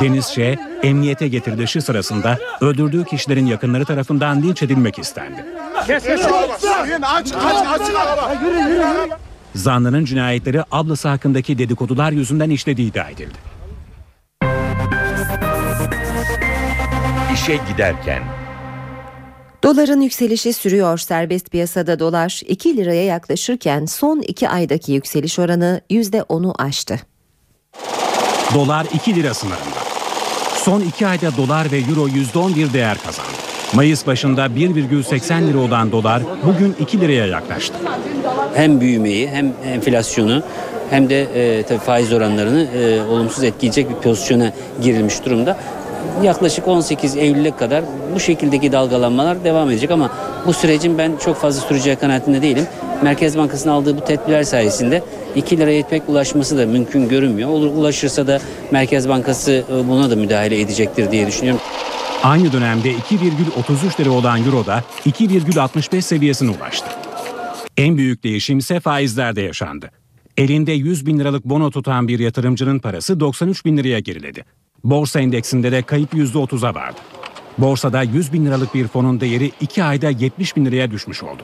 Deniz emniyete getirilişi sırasında öldürdüğü kişilerin yakınları tarafından linç edilmek istendi. Zanlının cinayetleri ablası hakkındaki dedikodular yüzünden işlediği iddia edildi. İşe giderken Doların yükselişi sürüyor. Serbest piyasada dolar 2 liraya yaklaşırken son 2 aydaki yükseliş oranı %10'u aştı. Dolar 2 lira sınırında. Son iki ayda dolar ve euro %11 değer kazandı. Mayıs başında 1,80 lira olan dolar bugün 2 liraya yaklaştı. Hem büyümeyi hem enflasyonu hem de e, tabii faiz oranlarını e, olumsuz etkileyecek bir pozisyona girilmiş durumda. Yaklaşık 18 Eylül'e kadar bu şekildeki dalgalanmalar devam edecek ama bu sürecin ben çok fazla süreceği kanaatinde değilim. Merkez Bankası'nın aldığı bu tedbirler sayesinde 2 liraya pek ulaşması da mümkün görünmüyor. Olur ulaşırsa da Merkez Bankası e, buna da müdahale edecektir diye düşünüyorum. Aynı dönemde 2,33 lira olan euro da 2,65 seviyesine ulaştı. En büyük değişim ise faizlerde yaşandı. Elinde 100 bin liralık bono tutan bir yatırımcının parası 93 bin liraya geriledi. Borsa endeksinde de kayıp %30'a vardı. Borsada 100 bin liralık bir fonun değeri 2 ayda 70 bin liraya düşmüş oldu.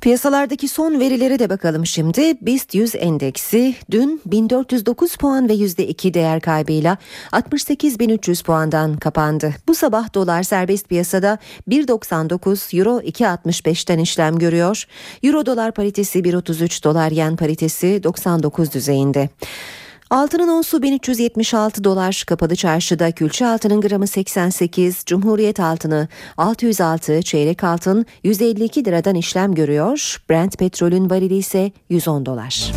Piyasalardaki son verilere de bakalım şimdi. BIST 100 endeksi dün 1409 puan ve %2 değer kaybıyla 68.300 puandan kapandı. Bu sabah dolar serbest piyasada 1.99 euro 2.65'ten işlem görüyor. Euro dolar paritesi 1.33 dolar yen paritesi 99 düzeyinde. Altının onsu 1376 dolar kapalı çarşıda külçe altının gramı 88, Cumhuriyet altını 606, çeyrek altın 152 liradan işlem görüyor. Brent petrolün varili ise 110 dolar.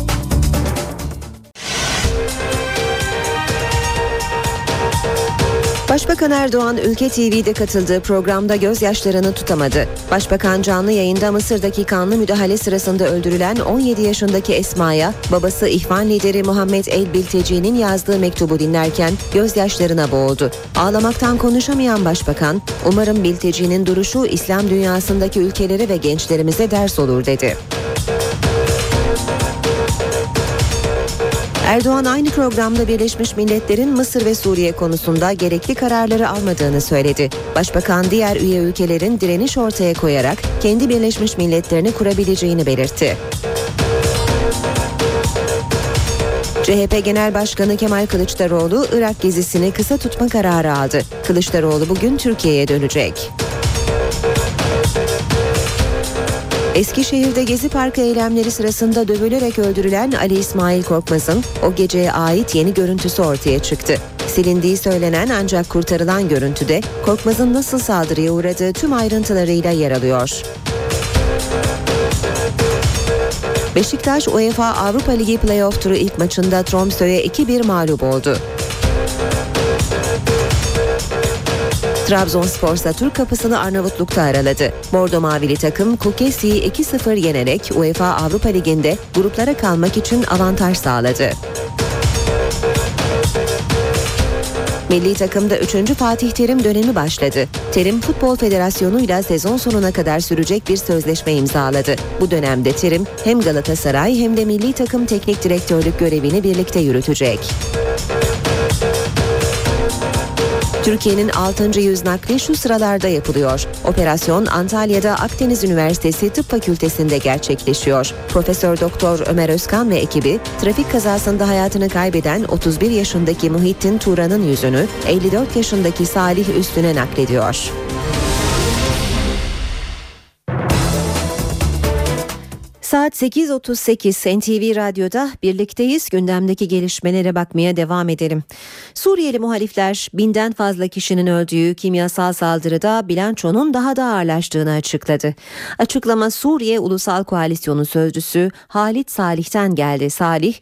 Başbakan Erdoğan Ülke TV'de katıldığı programda gözyaşlarını tutamadı. Başbakan canlı yayında Mısır'daki kanlı müdahale sırasında öldürülen 17 yaşındaki Esma'ya babası İhvan lideri Muhammed El Bilteci'nin yazdığı mektubu dinlerken gözyaşlarına boğuldu. Ağlamaktan konuşamayan başbakan, umarım Bilteci'nin duruşu İslam dünyasındaki ülkelere ve gençlerimize ders olur dedi. Erdoğan aynı programda Birleşmiş Milletler'in Mısır ve Suriye konusunda gerekli kararları almadığını söyledi. Başbakan diğer üye ülkelerin direniş ortaya koyarak kendi Birleşmiş Milletlerini kurabileceğini belirtti. CHP Genel Başkanı Kemal Kılıçdaroğlu Irak gezisini kısa tutma kararı aldı. Kılıçdaroğlu bugün Türkiye'ye dönecek. Eskişehir'de Gezi Parkı eylemleri sırasında dövülerek öldürülen Ali İsmail Korkmaz'ın o geceye ait yeni görüntüsü ortaya çıktı. Silindiği söylenen ancak kurtarılan görüntüde Korkmaz'ın nasıl saldırıya uğradığı tüm ayrıntılarıyla yer alıyor. Beşiktaş UEFA Avrupa Ligi playoff turu ilk maçında Tromsø'ye 2-1 mağlup oldu. Trabzonspor ise Türk kapısını Arnavutluk'ta araladı. Bordo Mavili takım Kukesi'yi 2-0 yenerek UEFA Avrupa Ligi'nde gruplara kalmak için avantaj sağladı. Milli takımda 3. Fatih Terim dönemi başladı. Terim Futbol Federasyonu ile sezon sonuna kadar sürecek bir sözleşme imzaladı. Bu dönemde Terim hem Galatasaray hem de milli takım teknik direktörlük görevini birlikte yürütecek. Türkiye'nin 6. yüz nakli şu sıralarda yapılıyor. Operasyon Antalya'da Akdeniz Üniversitesi Tıp Fakültesi'nde gerçekleşiyor. Profesör Doktor Ömer Özkan ve ekibi trafik kazasında hayatını kaybeden 31 yaşındaki Muhittin Turan'ın yüzünü 54 yaşındaki Salih Üstün'e naklediyor. Saat 8.38 NTV Radyo'da birlikteyiz. Gündemdeki gelişmelere bakmaya devam edelim. Suriyeli muhalifler binden fazla kişinin öldüğü kimyasal saldırıda bilançonun daha da ağırlaştığını açıkladı. Açıklama Suriye Ulusal Koalisyonu Sözcüsü Halit Salih'ten geldi. Salih,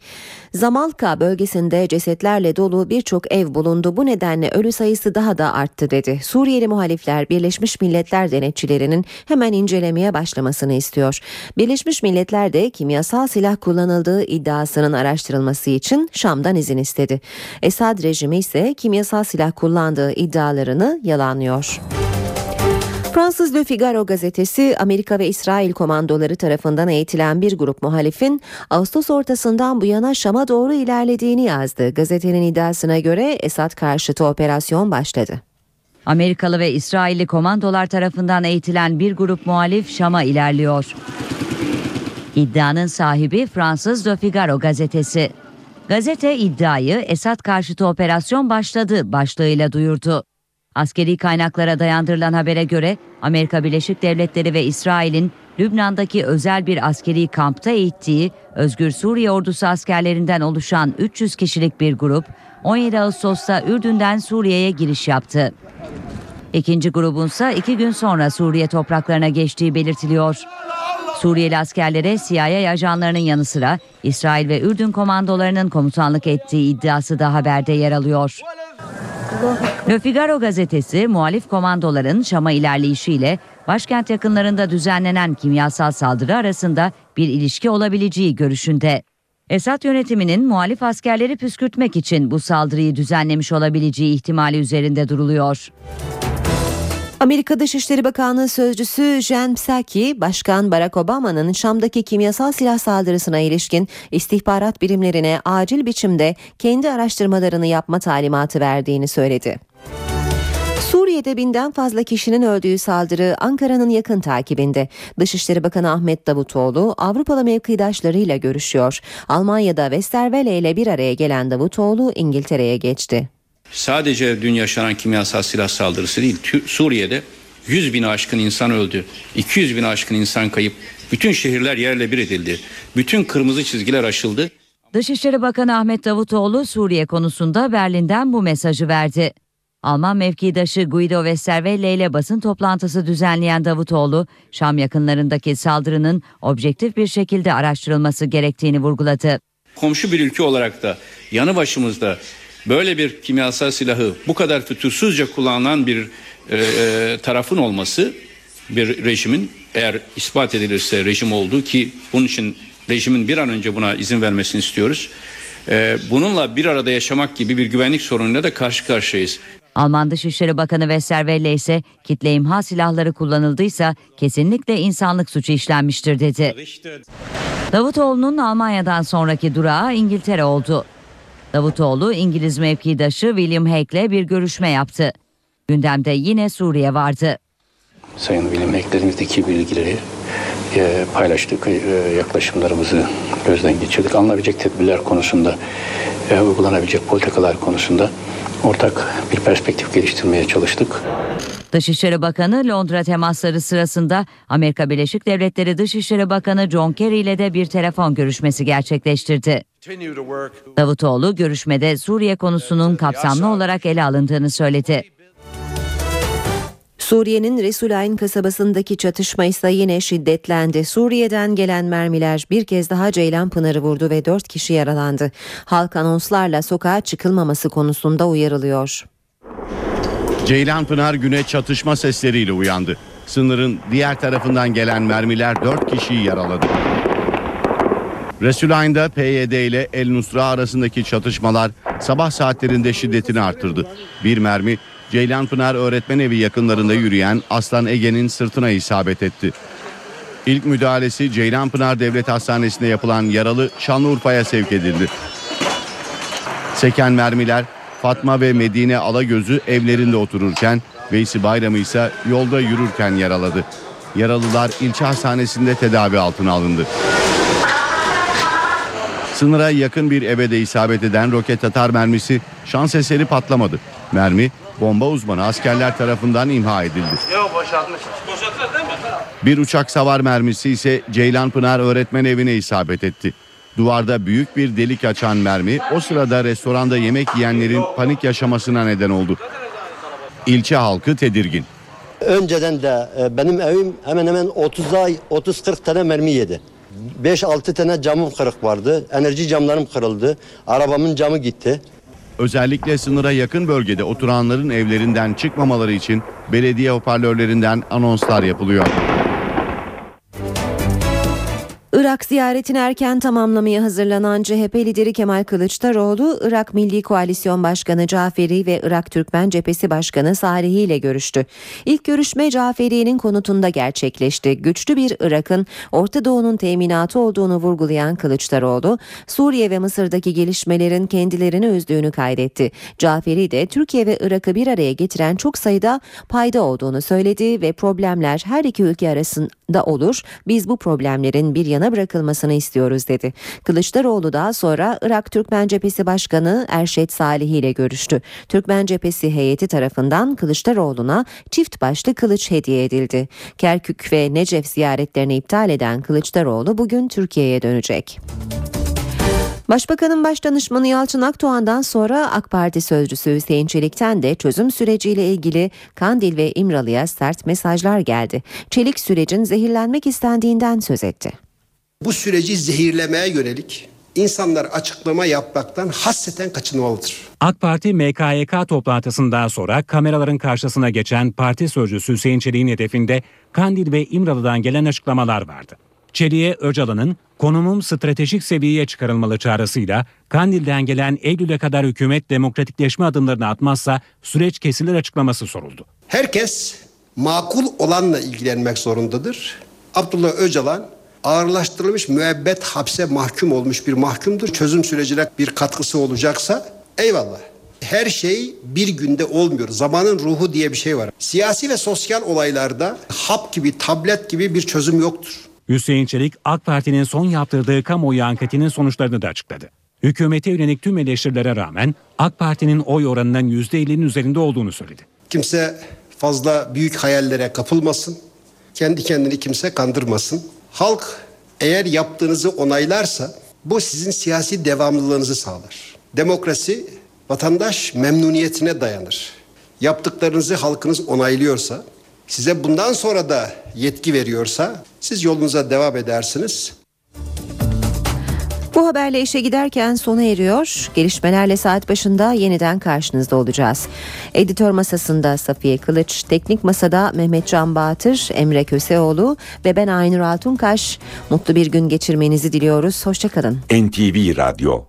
Zamalka bölgesinde cesetlerle dolu birçok ev bulundu. Bu nedenle ölü sayısı daha da arttı dedi. Suriyeli muhalifler Birleşmiş Milletler denetçilerinin hemen incelemeye başlamasını istiyor. Birleşmiş Milletler de kimyasal silah kullanıldığı iddiasının araştırılması için Şam'dan izin istedi. Esad rejimi ise kimyasal silah kullandığı iddialarını yalanlıyor. Fransız Le Figaro gazetesi Amerika ve İsrail komandoları tarafından eğitilen bir grup muhalifin Ağustos ortasından bu yana Şam'a doğru ilerlediğini yazdı. Gazetenin iddiasına göre Esad karşıtı operasyon başladı. Amerikalı ve İsrailli komandolar tarafından eğitilen bir grup muhalif Şam'a ilerliyor. İddianın sahibi Fransız Le Figaro gazetesi. Gazete iddiayı Esad karşıtı operasyon başladı başlığıyla duyurdu. Askeri kaynaklara dayandırılan habere göre Amerika Birleşik Devletleri ve İsrail'in Lübnan'daki özel bir askeri kampta eğittiği Özgür Suriye Ordusu askerlerinden oluşan 300 kişilik bir grup 17 Ağustos'ta Ürdün'den Suriye'ye giriş yaptı. İkinci grubunsa iki gün sonra Suriye topraklarına geçtiği belirtiliyor. Suriyeli askerlere CIA ajanlarının yanı sıra İsrail ve Ürdün komandolarının komutanlık ettiği iddiası da haberde yer alıyor. Le Figaro gazetesi muhalif komandoların Şam'a ilerleyişiyle başkent yakınlarında düzenlenen kimyasal saldırı arasında bir ilişki olabileceği görüşünde. Esad yönetiminin muhalif askerleri püskürtmek için bu saldırıyı düzenlemiş olabileceği ihtimali üzerinde duruluyor. Amerika Dışişleri Bakanlığı Sözcüsü Jen Psaki, Başkan Barack Obama'nın Şam'daki kimyasal silah saldırısına ilişkin istihbarat birimlerine acil biçimde kendi araştırmalarını yapma talimatı verdiğini söyledi. Suriye'de binden fazla kişinin öldüğü saldırı Ankara'nın yakın takibinde. Dışişleri Bakanı Ahmet Davutoğlu Avrupalı mevkidaşlarıyla görüşüyor. Almanya'da Westerwelle ile bir araya gelen Davutoğlu İngiltere'ye geçti. Sadece dün yaşanan kimyasal silah saldırısı değil, Suriye'de 100 bin aşkın insan öldü, 200 bin aşkın insan kayıp, bütün şehirler yerle bir edildi, bütün kırmızı çizgiler aşıldı. Dışişleri Bakanı Ahmet Davutoğlu Suriye konusunda Berlin'den bu mesajı verdi. Alman mevkidaşı Guido Westerwelle ile basın toplantısı düzenleyen Davutoğlu, Şam yakınlarındaki saldırının objektif bir şekilde araştırılması gerektiğini vurguladı. Komşu bir ülke olarak da yanı başımızda böyle bir kimyasal silahı bu kadar fütursuzca kullanılan bir e, e, tarafın olması bir rejimin eğer ispat edilirse rejim olduğu ki bunun için rejimin bir an önce buna izin vermesini istiyoruz. E, bununla bir arada yaşamak gibi bir güvenlik sorunuyla da karşı karşıyayız. Alman Dışişleri Bakanı Westerwelle ise kitle imha silahları kullanıldıysa kesinlikle insanlık suçu işlenmiştir dedi. Davutoğlu'nun Almanya'dan sonraki durağı İngiltere oldu. Davutoğlu İngiliz mevkidaşı William Hague'le bir görüşme yaptı. Gündemde yine Suriye vardı. Sayın William Hague'lerimizdeki bilgileri e, paylaştık, e, yaklaşımlarımızı gözden geçirdik. Alınabilecek tedbirler konusunda, e, uygulanabilecek politikalar konusunda ortak bir perspektif geliştirmeye çalıştık. Dışişleri Bakanı Londra temasları sırasında Amerika Birleşik Devletleri Dışişleri Bakanı John Kerry ile de bir telefon görüşmesi gerçekleştirdi. Davutoğlu görüşmede Suriye konusunun kapsamlı olarak ele alındığını söyledi. Suriye'nin Resulayn kasabasındaki çatışma ise yine şiddetlendi. Suriye'den gelen mermiler bir kez daha Ceylanpınar'ı vurdu ve 4 kişi yaralandı. Halk anonslarla sokağa çıkılmaması konusunda uyarılıyor. Ceylanpınar güne çatışma sesleriyle uyandı. Sınırın diğer tarafından gelen mermiler 4 kişiyi yaraladı. Resulayn'da PYD ile El Nusra arasındaki çatışmalar sabah saatlerinde şiddetini arttırdı. Bir mermi Ceylanpınar Öğretmen Evi yakınlarında yürüyen Aslan Ege'nin sırtına isabet etti. İlk müdahalesi Ceylanpınar Devlet Hastanesi'nde yapılan yaralı Şanlıurfa'ya sevk edildi. Seken mermiler Fatma ve Medine Alagöz'ü evlerinde otururken Veysi Bayram'ı ise yolda yürürken yaraladı. Yaralılar ilçe hastanesinde tedavi altına alındı. Sınıra yakın bir eve de isabet eden roket atar mermisi şans eseri patlamadı. Mermi bomba uzmanı askerler tarafından imha edildi. Bir uçak savar mermisi ise Ceylanpınar Öğretmen Evi'ne isabet etti. Duvarda büyük bir delik açan mermi o sırada restoranda yemek yiyenlerin panik yaşamasına neden oldu. İlçe halkı tedirgin. Önceden de e, benim evim hemen hemen 30 ay 30-40 tane mermi yedi. 5-6 tane camım kırık vardı. Enerji camlarım kırıldı. Arabamın camı gitti. Özellikle sınıra yakın bölgede oturanların evlerinden çıkmamaları için belediye hoparlörlerinden anonslar yapılıyor. Irak ziyaretini erken tamamlamaya hazırlanan CHP lideri Kemal Kılıçdaroğlu, Irak Milli Koalisyon Başkanı Caferi ve Irak Türkmen Cephesi Başkanı Salihi ile görüştü. İlk görüşme Caferi'nin konutunda gerçekleşti. Güçlü bir Irak'ın Orta Doğu'nun teminatı olduğunu vurgulayan Kılıçdaroğlu, Suriye ve Mısır'daki gelişmelerin kendilerini üzdüğünü kaydetti. Caferi de Türkiye ve Irak'ı bir araya getiren çok sayıda payda olduğunu söyledi ve problemler her iki ülke arasında olur. Biz bu problemlerin bir yana bırakılmasını istiyoruz dedi. Kılıçdaroğlu daha sonra Irak Türkmen Cephesi Başkanı Erşet Salihi ile görüştü. Türkmen Cephesi heyeti tarafından Kılıçdaroğlu'na çift başlı kılıç hediye edildi. Kerkük ve Necef ziyaretlerini iptal eden Kılıçdaroğlu bugün Türkiye'ye dönecek. Başbakanın başdanışmanı Yalçın Akdoğan'dan sonra AK Parti sözcüsü Hüseyin Çelik'ten de çözüm süreciyle ilgili Kandil ve İmralı'ya sert mesajlar geldi. Çelik sürecin zehirlenmek istendiğinden söz etti. Bu süreci zehirlemeye yönelik insanlar açıklama yapmaktan hasreten kaçınmalıdır. AK Parti MKYK toplantısından sonra kameraların karşısına geçen parti sözcüsü Hüseyin Çelik'in hedefinde Kandil ve İmralı'dan gelen açıklamalar vardı. Çelik'e Öcalan'ın konumum stratejik seviyeye çıkarılmalı çağrısıyla Kandil'den gelen Eylül'e kadar hükümet demokratikleşme adımlarını atmazsa süreç kesilir açıklaması soruldu. Herkes makul olanla ilgilenmek zorundadır. Abdullah Öcalan ağırlaştırılmış müebbet hapse mahkum olmuş bir mahkumdur. Çözüm sürecine bir katkısı olacaksa eyvallah. Her şey bir günde olmuyor. Zamanın ruhu diye bir şey var. Siyasi ve sosyal olaylarda hap gibi, tablet gibi bir çözüm yoktur. Hüseyin Çelik AK Parti'nin son yaptırdığı kamuoyu anketinin sonuçlarını da açıkladı. Hükümete yönelik tüm eleştirilere rağmen AK Parti'nin oy oranının %50'nin üzerinde olduğunu söyledi. Kimse fazla büyük hayallere kapılmasın. Kendi kendini kimse kandırmasın. Halk eğer yaptığınızı onaylarsa bu sizin siyasi devamlılığınızı sağlar. Demokrasi vatandaş memnuniyetine dayanır. Yaptıklarınızı halkınız onaylıyorsa, size bundan sonra da yetki veriyorsa siz yolunuza devam edersiniz. Bu haberle işe giderken sona eriyor. Gelişmelerle saat başında yeniden karşınızda olacağız. Editör masasında Safiye Kılıç, teknik masada Mehmet Can Batır, Emre Köseoğlu ve ben Aynur Altunkaş. Mutlu bir gün geçirmenizi diliyoruz. Hoşçakalın. NTV Radyo